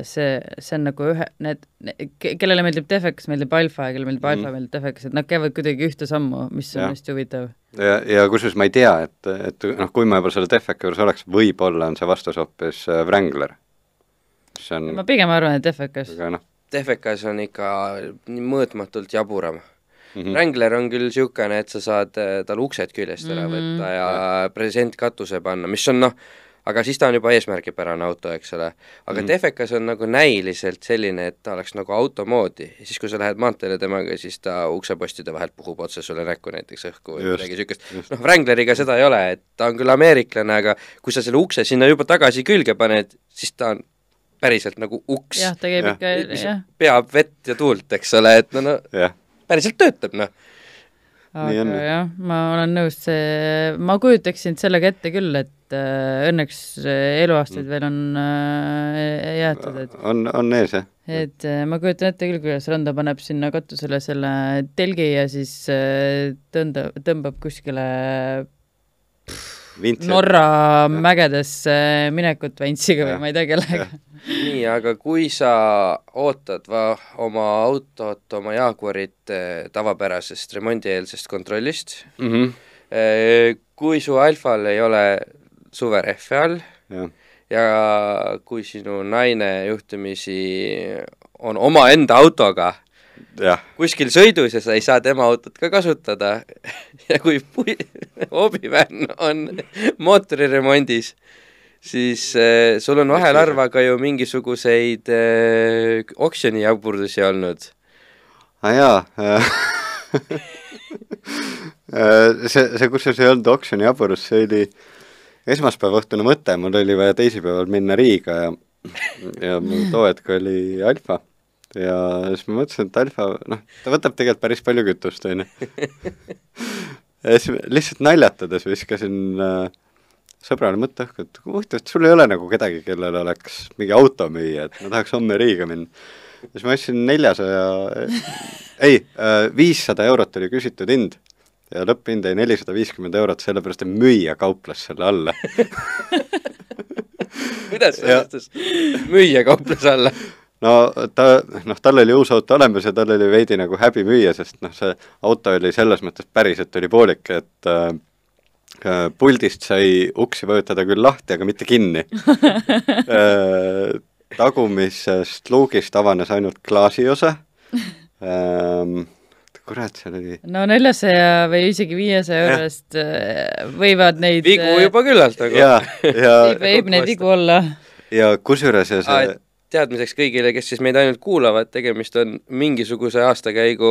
see, see on nagu ühe, need, ke- kellele meeldib Defekas, meeldib Alfa ja kellele meeldib Alfa, Mhm. meeldib Defekas, et nad käivad kuidagi ühte sammu, mis on Jah. hästi huvitav. ja, ja kusjuures ma ei tea, et, et noh, kui ma juba selle Defeka juures oleks, võib-olla on see vastus hoopis Wrangler. mis on, ma pigem arvan, et Defekas. aga noh Defekas on ikka nii mõõtmatult jaburam mm mm. -hmm. Wrangler on küll niisugune, et sa saad äh, tal uksed küljest ära Mhm. võtta ja presentkatuse panna, mis on noh, aga siis ta on juba eesmärgipärane auto, eks ole. aga Mhm. mm. Defecas on nagu näiliselt selline, et ta oleks nagu auto moodi ja siis, kui sa lähed maanteele temaga, siis ta uksepostide vahelt puhub otse sulle näkku näiteks õhku või midagi niisugust. noh, Wrangleriga seda ei ole, et ta on küll ameeriklane, aga kui sa selle ukse sinna juba tagasi külge paned, siis ta on päriselt nagu uks, jah, ta käib ikka, jah. peab vett ja tuult, eks ole, et no, no päriselt töötab, noh. Aga jah, ma olen nõus, see, ma kujutaksin sellega ette küll, et äh, õnneks eluaastaid veel on äh, jäetud, et on, on ees jah? et äh, ma kujutan ette küll, kuidas Rando paneb sinna katusele selle telgi ja siis äh, tõnda-, tõmbab kuskile Vintsi. Norra mägedesse minekut Vantsiga või ma ei tea kellega. nii, aga kui sa ootad va oma autot, oma Jaguarit eh, tavapärasest remondieelsest kontrollist, mm. -hmm. kui su Alfal ei ole suverehve all jah, ja kui sinu naine juhtumisi on omaenda autoga jah, kuskil sõidus ja sa ei saa tema autot ka kasutada. Ja kui pui- hobivänn on mootoriremondis, siis äh, sul on vahelarva ka ju mingisuguseid äh, oksjoni jaburdusi olnud. aa Ah, jaa. Äh, see, see kusjuures ei olnud oksjoni jaburus, see oli esmaspäeva õhtune mõte, mul oli vaja teisipäeval minna Riiga ja ja mul too hetk oli Alfa ja siis ma mõtlesin, et Alfa, noh, ta võtab tegelikult päris palju kütust, on ju. ja siis lihtsalt naljatades viskasin äh, sõbrale mõtte õhku, et huvitav, et sul ei ole nagu kedagi, kellel oleks mingi automüüja, et ma tahaks homme Riiga minna. siis ma ostsin neljasaja, ei, viissada eurot oli küsitud hind ja lõpphind jäi nelisada viiskümmend eurot, sellepärast et müüja kauples selle alla. kuidas see Ja- õnnestus? müüja kauples alla. No ta, noh, tal oli uus auto olemas ja tal oli veidi nagu häbi müüa, sest noh, see auto oli selles mõttes päriselt oli poolik, et äh, äh, puldist sai uksi vajutada küll lahti, aga mitte kinni äh,. tagumisest luugist avanes ainult klaasiosa ähm,. kurat, seal oli no neljasaja või isegi viiesaja Jah. euro eest äh, võivad neid vigu juba küllalt nagu. ja, ja võib, võib neid vigu olla. ja kusjuures ja see teadmiseks kõigile, kes siis meid ainult kuulavad, tegemist on mingisuguse aastakäigu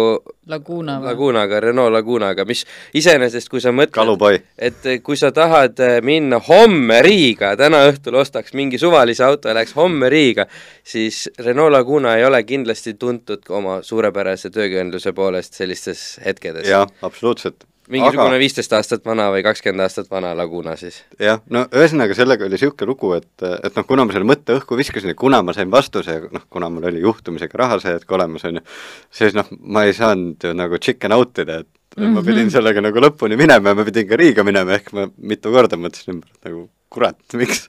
Laguna? Lagunaga, Renault Lagunaga, mis iseenesest, kui sa mõtled, et kui sa tahad eh, minna homme Riiga, täna õhtul ostaks mingi suvalise auto ja läheks homme Riiga, siis Renault Laguna ei ole kindlasti tuntud oma suurepärase töökindluse poolest sellistes hetkedes. jah, absoluutselt. Mingisugune viisteist aastat vana või kakskümmend aastat vana Laguna siis. jah, no ühesõnaga sellega oli niisugune lugu, et, et noh, kuna ma selle mõtte õhku viskasin ja kuna ma sain vastuse noh, kuna mul oli juhtumisega raha see hetk olemas, on ju, siis noh, ma ei saanud ju nagu chicken out ida, et mm -hmm. ma pidin sellega nagu lõpuni minema ja ma pidin ka Riiga minema, ehk ma mitu korda mõtlesin ümber, et nagu kurat, miks,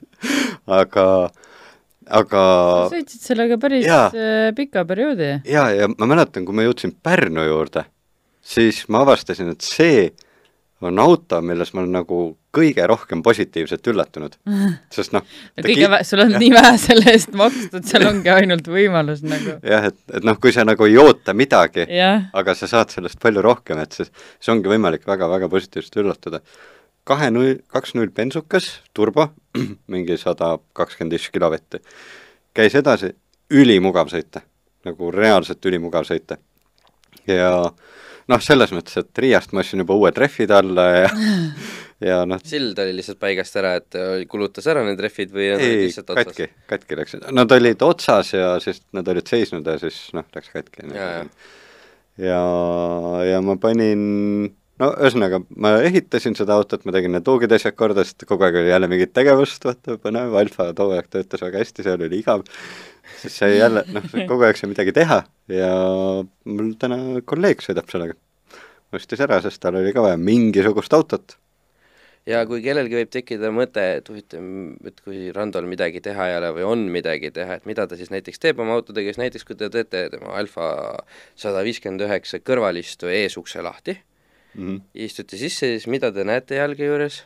aga, aga sõitsid sellega päris Jaa. äh, pika perioodi. ja, ja ma mäletan, kui ma jõudsin Pärnu juurde, siis ma avastasin, et see on auto, milles ma olen nagu kõige rohkem positiivselt üllatunud, sest noh, kõige vä-, sul on nii vähe selle eest makstud, seal ongi ainult võimalus nagu. jah, et, et noh, kui sa nagu ei oota midagi, aga sa saad sellest palju rohkem, et siis, siis ongi võimalik väga-väga positiivselt üllatuda. kahe null, kaks null bensukas, turbo, mingi sada kakskümmend viis kilovatti. käis edasi, ülimugav sõita, nagu reaalselt ülimugav sõita. ja noh, selles mõttes, et Riiast ma ostsin juba uued rehvid alla ja ja noh, sild oli lihtsalt paigast ära, et äh, kulutas ära need rehvid või nad olid lihtsalt otsas? katki, katki läksid, nad olid otsas ja siis nad olid seisnud ja siis noh, läks katki. Jaa, jaa. ja, ja ma panin, no ühesõnaga, ma ehitasin seda autot, ma tegin need tuugid asjad korda, sest kogu aeg oli jälle mingit tegevust, vaata, põnev, Alfa too aeg töötas väga hästi, seal oli igav, siis sai jälle, noh, kogu aeg sai midagi teha ja mul täna kolleeg sõidab sellega. ostis ära, sest tal oli ka vaja mingisugust autot ja kui kellelgi võib tekkida mõte, et huvitav, et kui Randol midagi teha ei ole või on midagi teha, et mida ta siis näiteks teeb oma autodega, siis näiteks kui te teete tema Alfa sada viiskümmend üheksa kõrvalistu eesukse lahti, mm. -hmm. istute sisse, siis mida te näete jalge juures?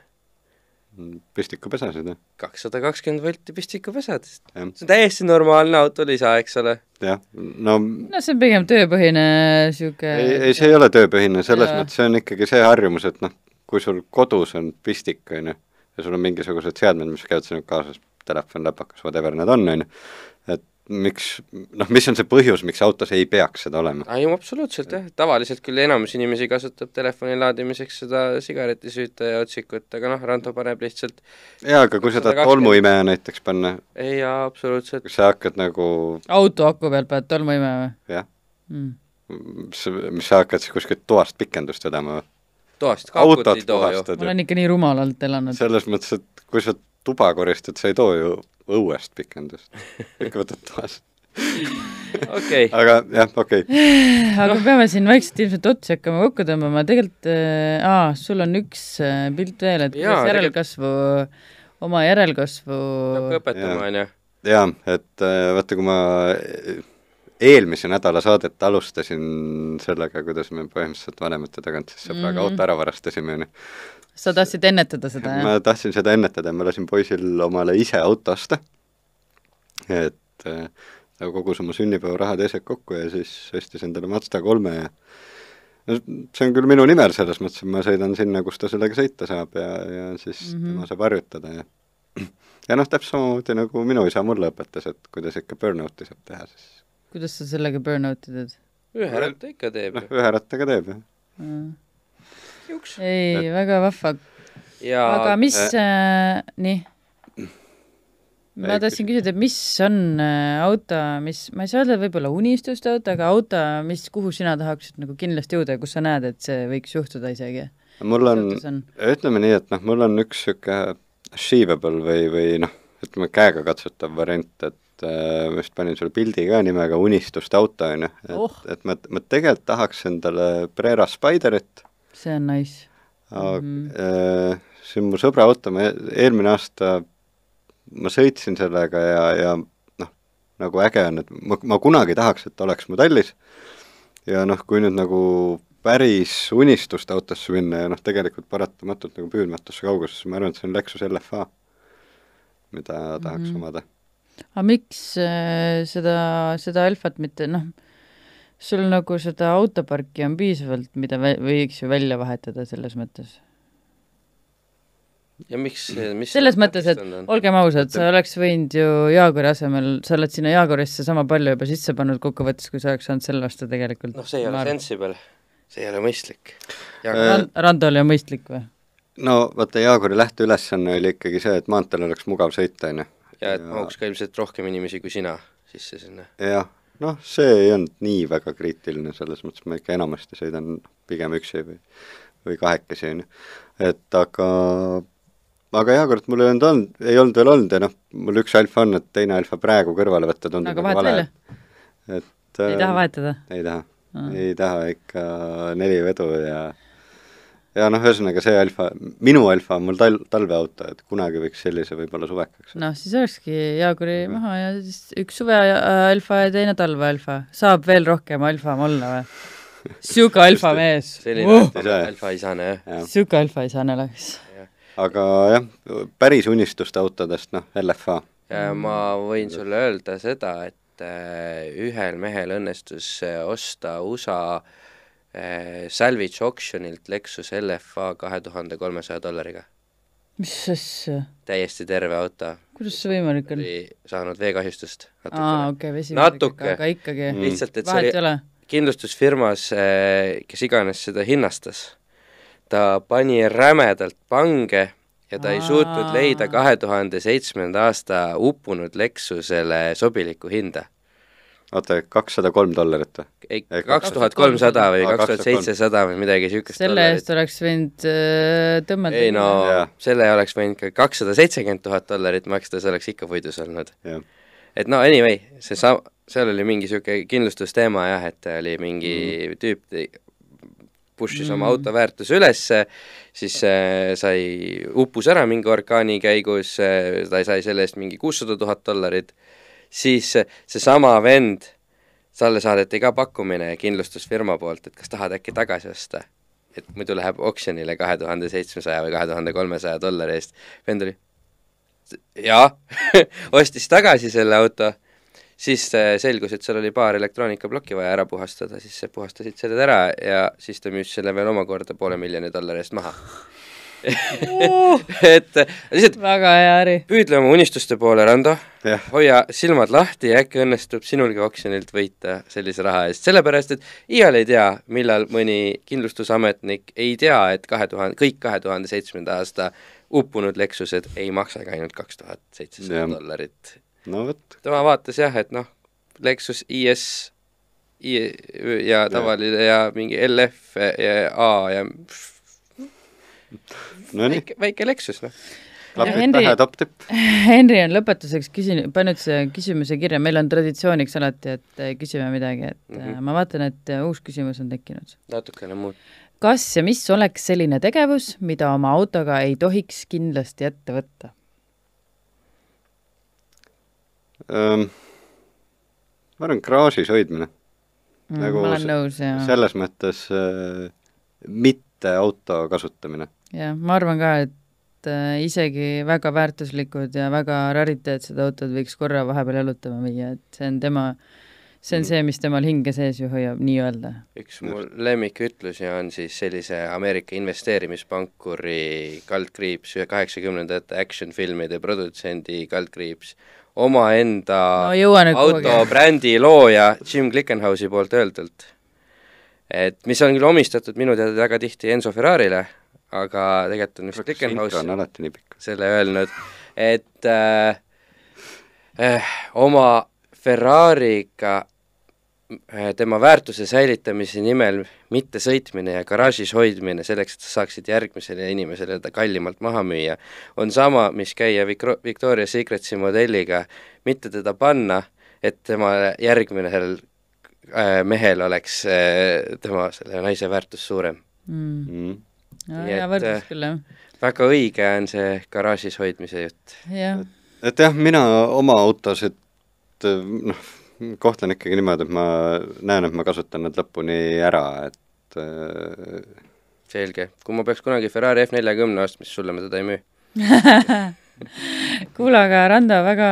pistikupesasid, jah kakssada kakskümmend volti pistikupesad. See on täiesti normaalne autolisa, eks ole. jah, no no see on pigem tööpõhine sihuke ei, ei see ei ole tööpõhine, selles Jaa. mõttes see on ikkagi see harjumus, et noh, kui sul kodus on pistik, on ju, ja sul on mingisugused seadmed, mis käivad sinuga kaasas, telefon, läpakas, whatever need on, on ju, et miks, noh, mis on see põhjus, miks autos ei peaks seda olema? ei, absoluutselt jah, tavaliselt küll enamus inimesi kasutab telefoni laadimiseks seda sigaretisüüta ja otsikut, aga noh, Rando paneb lihtsalt jaa, aga kui sa tahad 120. tolmuimeja näiteks panna, ei jaa, absoluutselt. sa hakkad nagu auto aku peal paned tolmuime või jah, mm.? mis sa hakkad siis kuskilt toast pikendust vedama või? toast kakut autot ei too ju. ma olen ikka nii rumalalt elanud. selles mõttes, et kui sa tuba koristad, sa ei too ju õuest pikendust. ikka võtad toast. okei, aga jah, okei okay.. aga no. peame siin vaikselt ilmselt otsi hakkama kokku tõmbama, tegelikult äh, aa, sul on üks äh, pilt veel, et Jaa, kuidas järelkasvu, oma järelkasvu peab ka õpetama, Jaa. onju. jaa, et äh, vaata, kui ma eelmise nädala saadet alustasin sellega, kuidas me põhimõtteliselt vanemate tagant siis sõbraga mm. -hmm. auto ära varastasime, onju. Sa tahtsid ennetada seda, jah? ma tahtsin seda ennetada, ma lasin poisil omale ise auto osta, et äh, ta kogus oma sünnipäevarahad ja asjad kokku ja siis ostis endale Mazda kolme ja no see on küll minu nimel selles mõttes, et ma sõidan sinna, kus ta sellega sõita saab ja, ja siis mm. -hmm. tema saab harjutada ja ja noh, täpselt samamoodi nagu minu isa mulle õpetas, et kuidas ikka burnout'i saab teha, siis kuidas sa sellega burnout'i teed? ühe ratta ikka teeb noh, ühe rattaga teeb jah. ei, väga vahva, ja aga mis äh,, nii? ma tahtsin küsida, et mis on äh, auto, mis, ma ei saa öelda võib-olla unistuste auto, aga auto, mis, kuhu sina tahaksid nagu kindlasti jõuda ja kus sa näed, et see võiks juhtuda isegi? mul on, on ütleme nii, et noh, mul on üks niisugune achievable või, või noh, ütleme käega katsutav variant, et äh, ma just panin sulle pildi ka nimega Unistuste auto, on ju, et Oh. et ma, ma tegelikult tahaks endale Brera Spiderit, see on nice. aga Mhm. äh, see on mu sõbra auto, ma eelmine aasta ma sõitsin sellega ja, ja noh, nagu äge on, et ma, ma kunagi tahaks, et ta oleks mu tallis ja noh, kui nüüd nagu päris unistuste autosse minna ja noh, tegelikult paratamatult nagu püüdmatusse kaugusesse, ma arvan, et see on Lexus LFA, mida tahaks mm. -hmm. omada. aga miks äh, seda, seda alfat mitte, noh, sul nagu seda autoparki on piisavalt, mida võiks ju välja vahetada selles mõttes? ja miks, mis selles mõttes, et olgem ausad, sa oleks võinud ju Jaaguri asemel, sa oled sinna Jaagurisse sama palju juba sisse pannud kokkuvõttes, kui sa oleks saanud selle osta tegelikult. noh, see ei ole sensible, see ei ole mõistlik. ja Äh, Ran-, Randol on mõistlik või? no vaata, Jaaguri lähteülesanne oli ikkagi see, et maanteel oleks mugav sõita, on ju. ja et mahuks ka ilmselt rohkem inimesi kui sina sisse sinna. jah, noh, see ei olnud nii väga kriitiline, selles mõttes ma ikka enamasti sõidan pigem üksi või, või kahekesi, on ju. et aga, aga jaa, kurat, mul ei olnud olnud, ei olnud veel olnud ja noh, mul üks alfa on, et teine alfa praegu kõrvale võtta tundub aga nagu vahet vale välja., et ei taha vahetada? ei taha Aa. ei taha ikka neli vedu ja ja noh, ühesõnaga see alfa, minu alfa on mul tal-, talveauto, et kunagi võiks sellise võib-olla suvekaks. noh, siis olekski Jaaguri maha ja siis üks suve äh, alfa ja teine talve alfa. saab veel rohkem alfa olla või? sihuke alfa mees selline uh!. alfa, isane jah. sihuke alfa isane oleks. aga jah, päris unistuste autodest, noh, LFA ja ma võin sulle öelda seda, et äh, ühel mehel õnnestus äh, osta USA äh, salvage auctionilt Lexus LFA kahe tuhande kolmesaja dollariga. mis asja, täiesti terve auto, kuidas see võimalik on? saanud veekahjustust aa, natukene. okei, vesi Natuke. aga ikkagi Mm. lihtsalt, et see oli kindlustusfirmas, kes iganes seda hinnastas, ta pani rämedalt pange ja ta ei suutnud Aa. leida kahe tuhande seitsmenda aasta uppunud Lexusele sobilikku hinda. oota, kakssada kolm dollarit või? ei, Ei, kaks tuhat kolmsada või kaks tuhat seitsesada või midagi niisugust selle eest oleks võinud äh, tõmmelda. ei no selle oleks võinud ka kakssada seitsekümmend tuhat dollarit maksta, see oleks ikka puidus olnud. et no anyway, see sa-, seal oli mingi niisugune kindlustusteema jah, et oli mingi mm. tüüp, push'is mm. oma Mm. auto väärtuse ülesse, siis äh, sai, uppus ära mingi orkaani käigus äh,, ta sai selle eest mingi kuussada tuhat dollarit, siis seesama vend, talle saadeti ka pakkumine kindlustusfirma poolt, et kas tahad äkki tagasi osta. et muidu läheb oksjonile kahe tuhande seitsmesaja või kahe tuhande kolmesaja dollari eest, vend oli jaa ostis tagasi selle auto, siis äh, selgus, et seal oli paar elektroonikaplokki vaja ära puhastada, siis puhastasid selle ära ja siis ta müüs selle veel omakorda poole miljoni dollari eest maha. et lihtsalt väga hea äri. püüdle oma unistuste poole, Rando, hoia silmad lahti ja äkki õnnestub sinulgi oksjonilt võita sellise raha eest, sellepärast et iial ei tea, millal mõni kindlustusametnik ei tea, et kahe tuhande, kõik kahe tuhande seitsmenda aasta uppunud Lexused ei maksagi ainult kaks tuhat seitsesada dollarit. no vot, tema vaatas jah, et noh, Lexus IS I, ja tavaline ja mingi LF ja A ja pff, Nonii, väike, väike leksus, noh. klapid Henri- pähe, top tipp. Henri on lõpetuseks küsin-, pannud see küsimuse kirja, meil on traditsiooniks alati, et eh, küsime midagi, et mm. -hmm. ma vaatan, et eh, uus küsimus on tekkinud. natukene muud. kas ja mis oleks selline tegevus, mida oma autoga ei tohiks kindlasti ette võtta? ma arvan, garaažis hoidmine. Mm, Nagu ma olen se- nõus ja, selles mõttes äh, mitte auto kasutamine. Ja ma arvan ka, et äh, isegi väga väärtuslikud ja väga rariteetsed autod võiks korra vahepeal jalutama viia, et see on tema, see on Mm. see, mis temal hinge sees ju hoiab, nii-öelda. üks mu lemmikütlusi on siis sellise Ameerika investeerimispankuri kaldkriips ühe kaheksakümnendate action-filmide produtsendi kaldkriips omaenda no autobrändi looja Jim Glickenhausi poolt öeldult. et mis on küll omistatud minu teada väga tihti Enzo Ferrarile, aga tegelikult on vist Glickenhaus on alati nii pikk. selle öelnud, et äh, äh, oma Ferrariga äh, tema väärtuse säilitamise nimel mitte sõitmine ja garaažis hoidmine selleks, et sa saaksid järgmisele inimesele ta kallimalt maha müüa, on sama, mis käia Vicro- Victoria's Secretsi modelliga, mitte teda panna, et tema järgmine sellel äh, mehel oleks äh, tema selle naise väärtus suurem. mm.. Mm. No, Nii hea et, võrdlus äh, küll, jah. väga õige on see garaažis hoidmise jutt. et jah, mina oma autosid äh, noh, kohtlen ikkagi niimoodi, et ma näen, et ma kasutan nad lõpuni ära, et äh, selge, kui ma peaks kunagi Ferrari F40 ostma, siis sulle ma teda ei müü. kuule, aga Rando, väga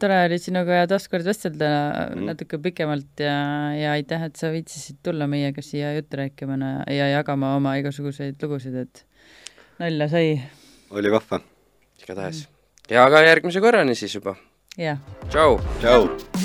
tore oli sinuga taas kord vestelda Mhm. natuke pikemalt ja, ja aitäh, et sa viitsisid tulla meiega siia juttu rääkima ja jagama oma igasuguseid lugusid, et nalja sai. oli vahva. igatahes. ja aga järgmise korrani siis juba. jah. tšau! tšau!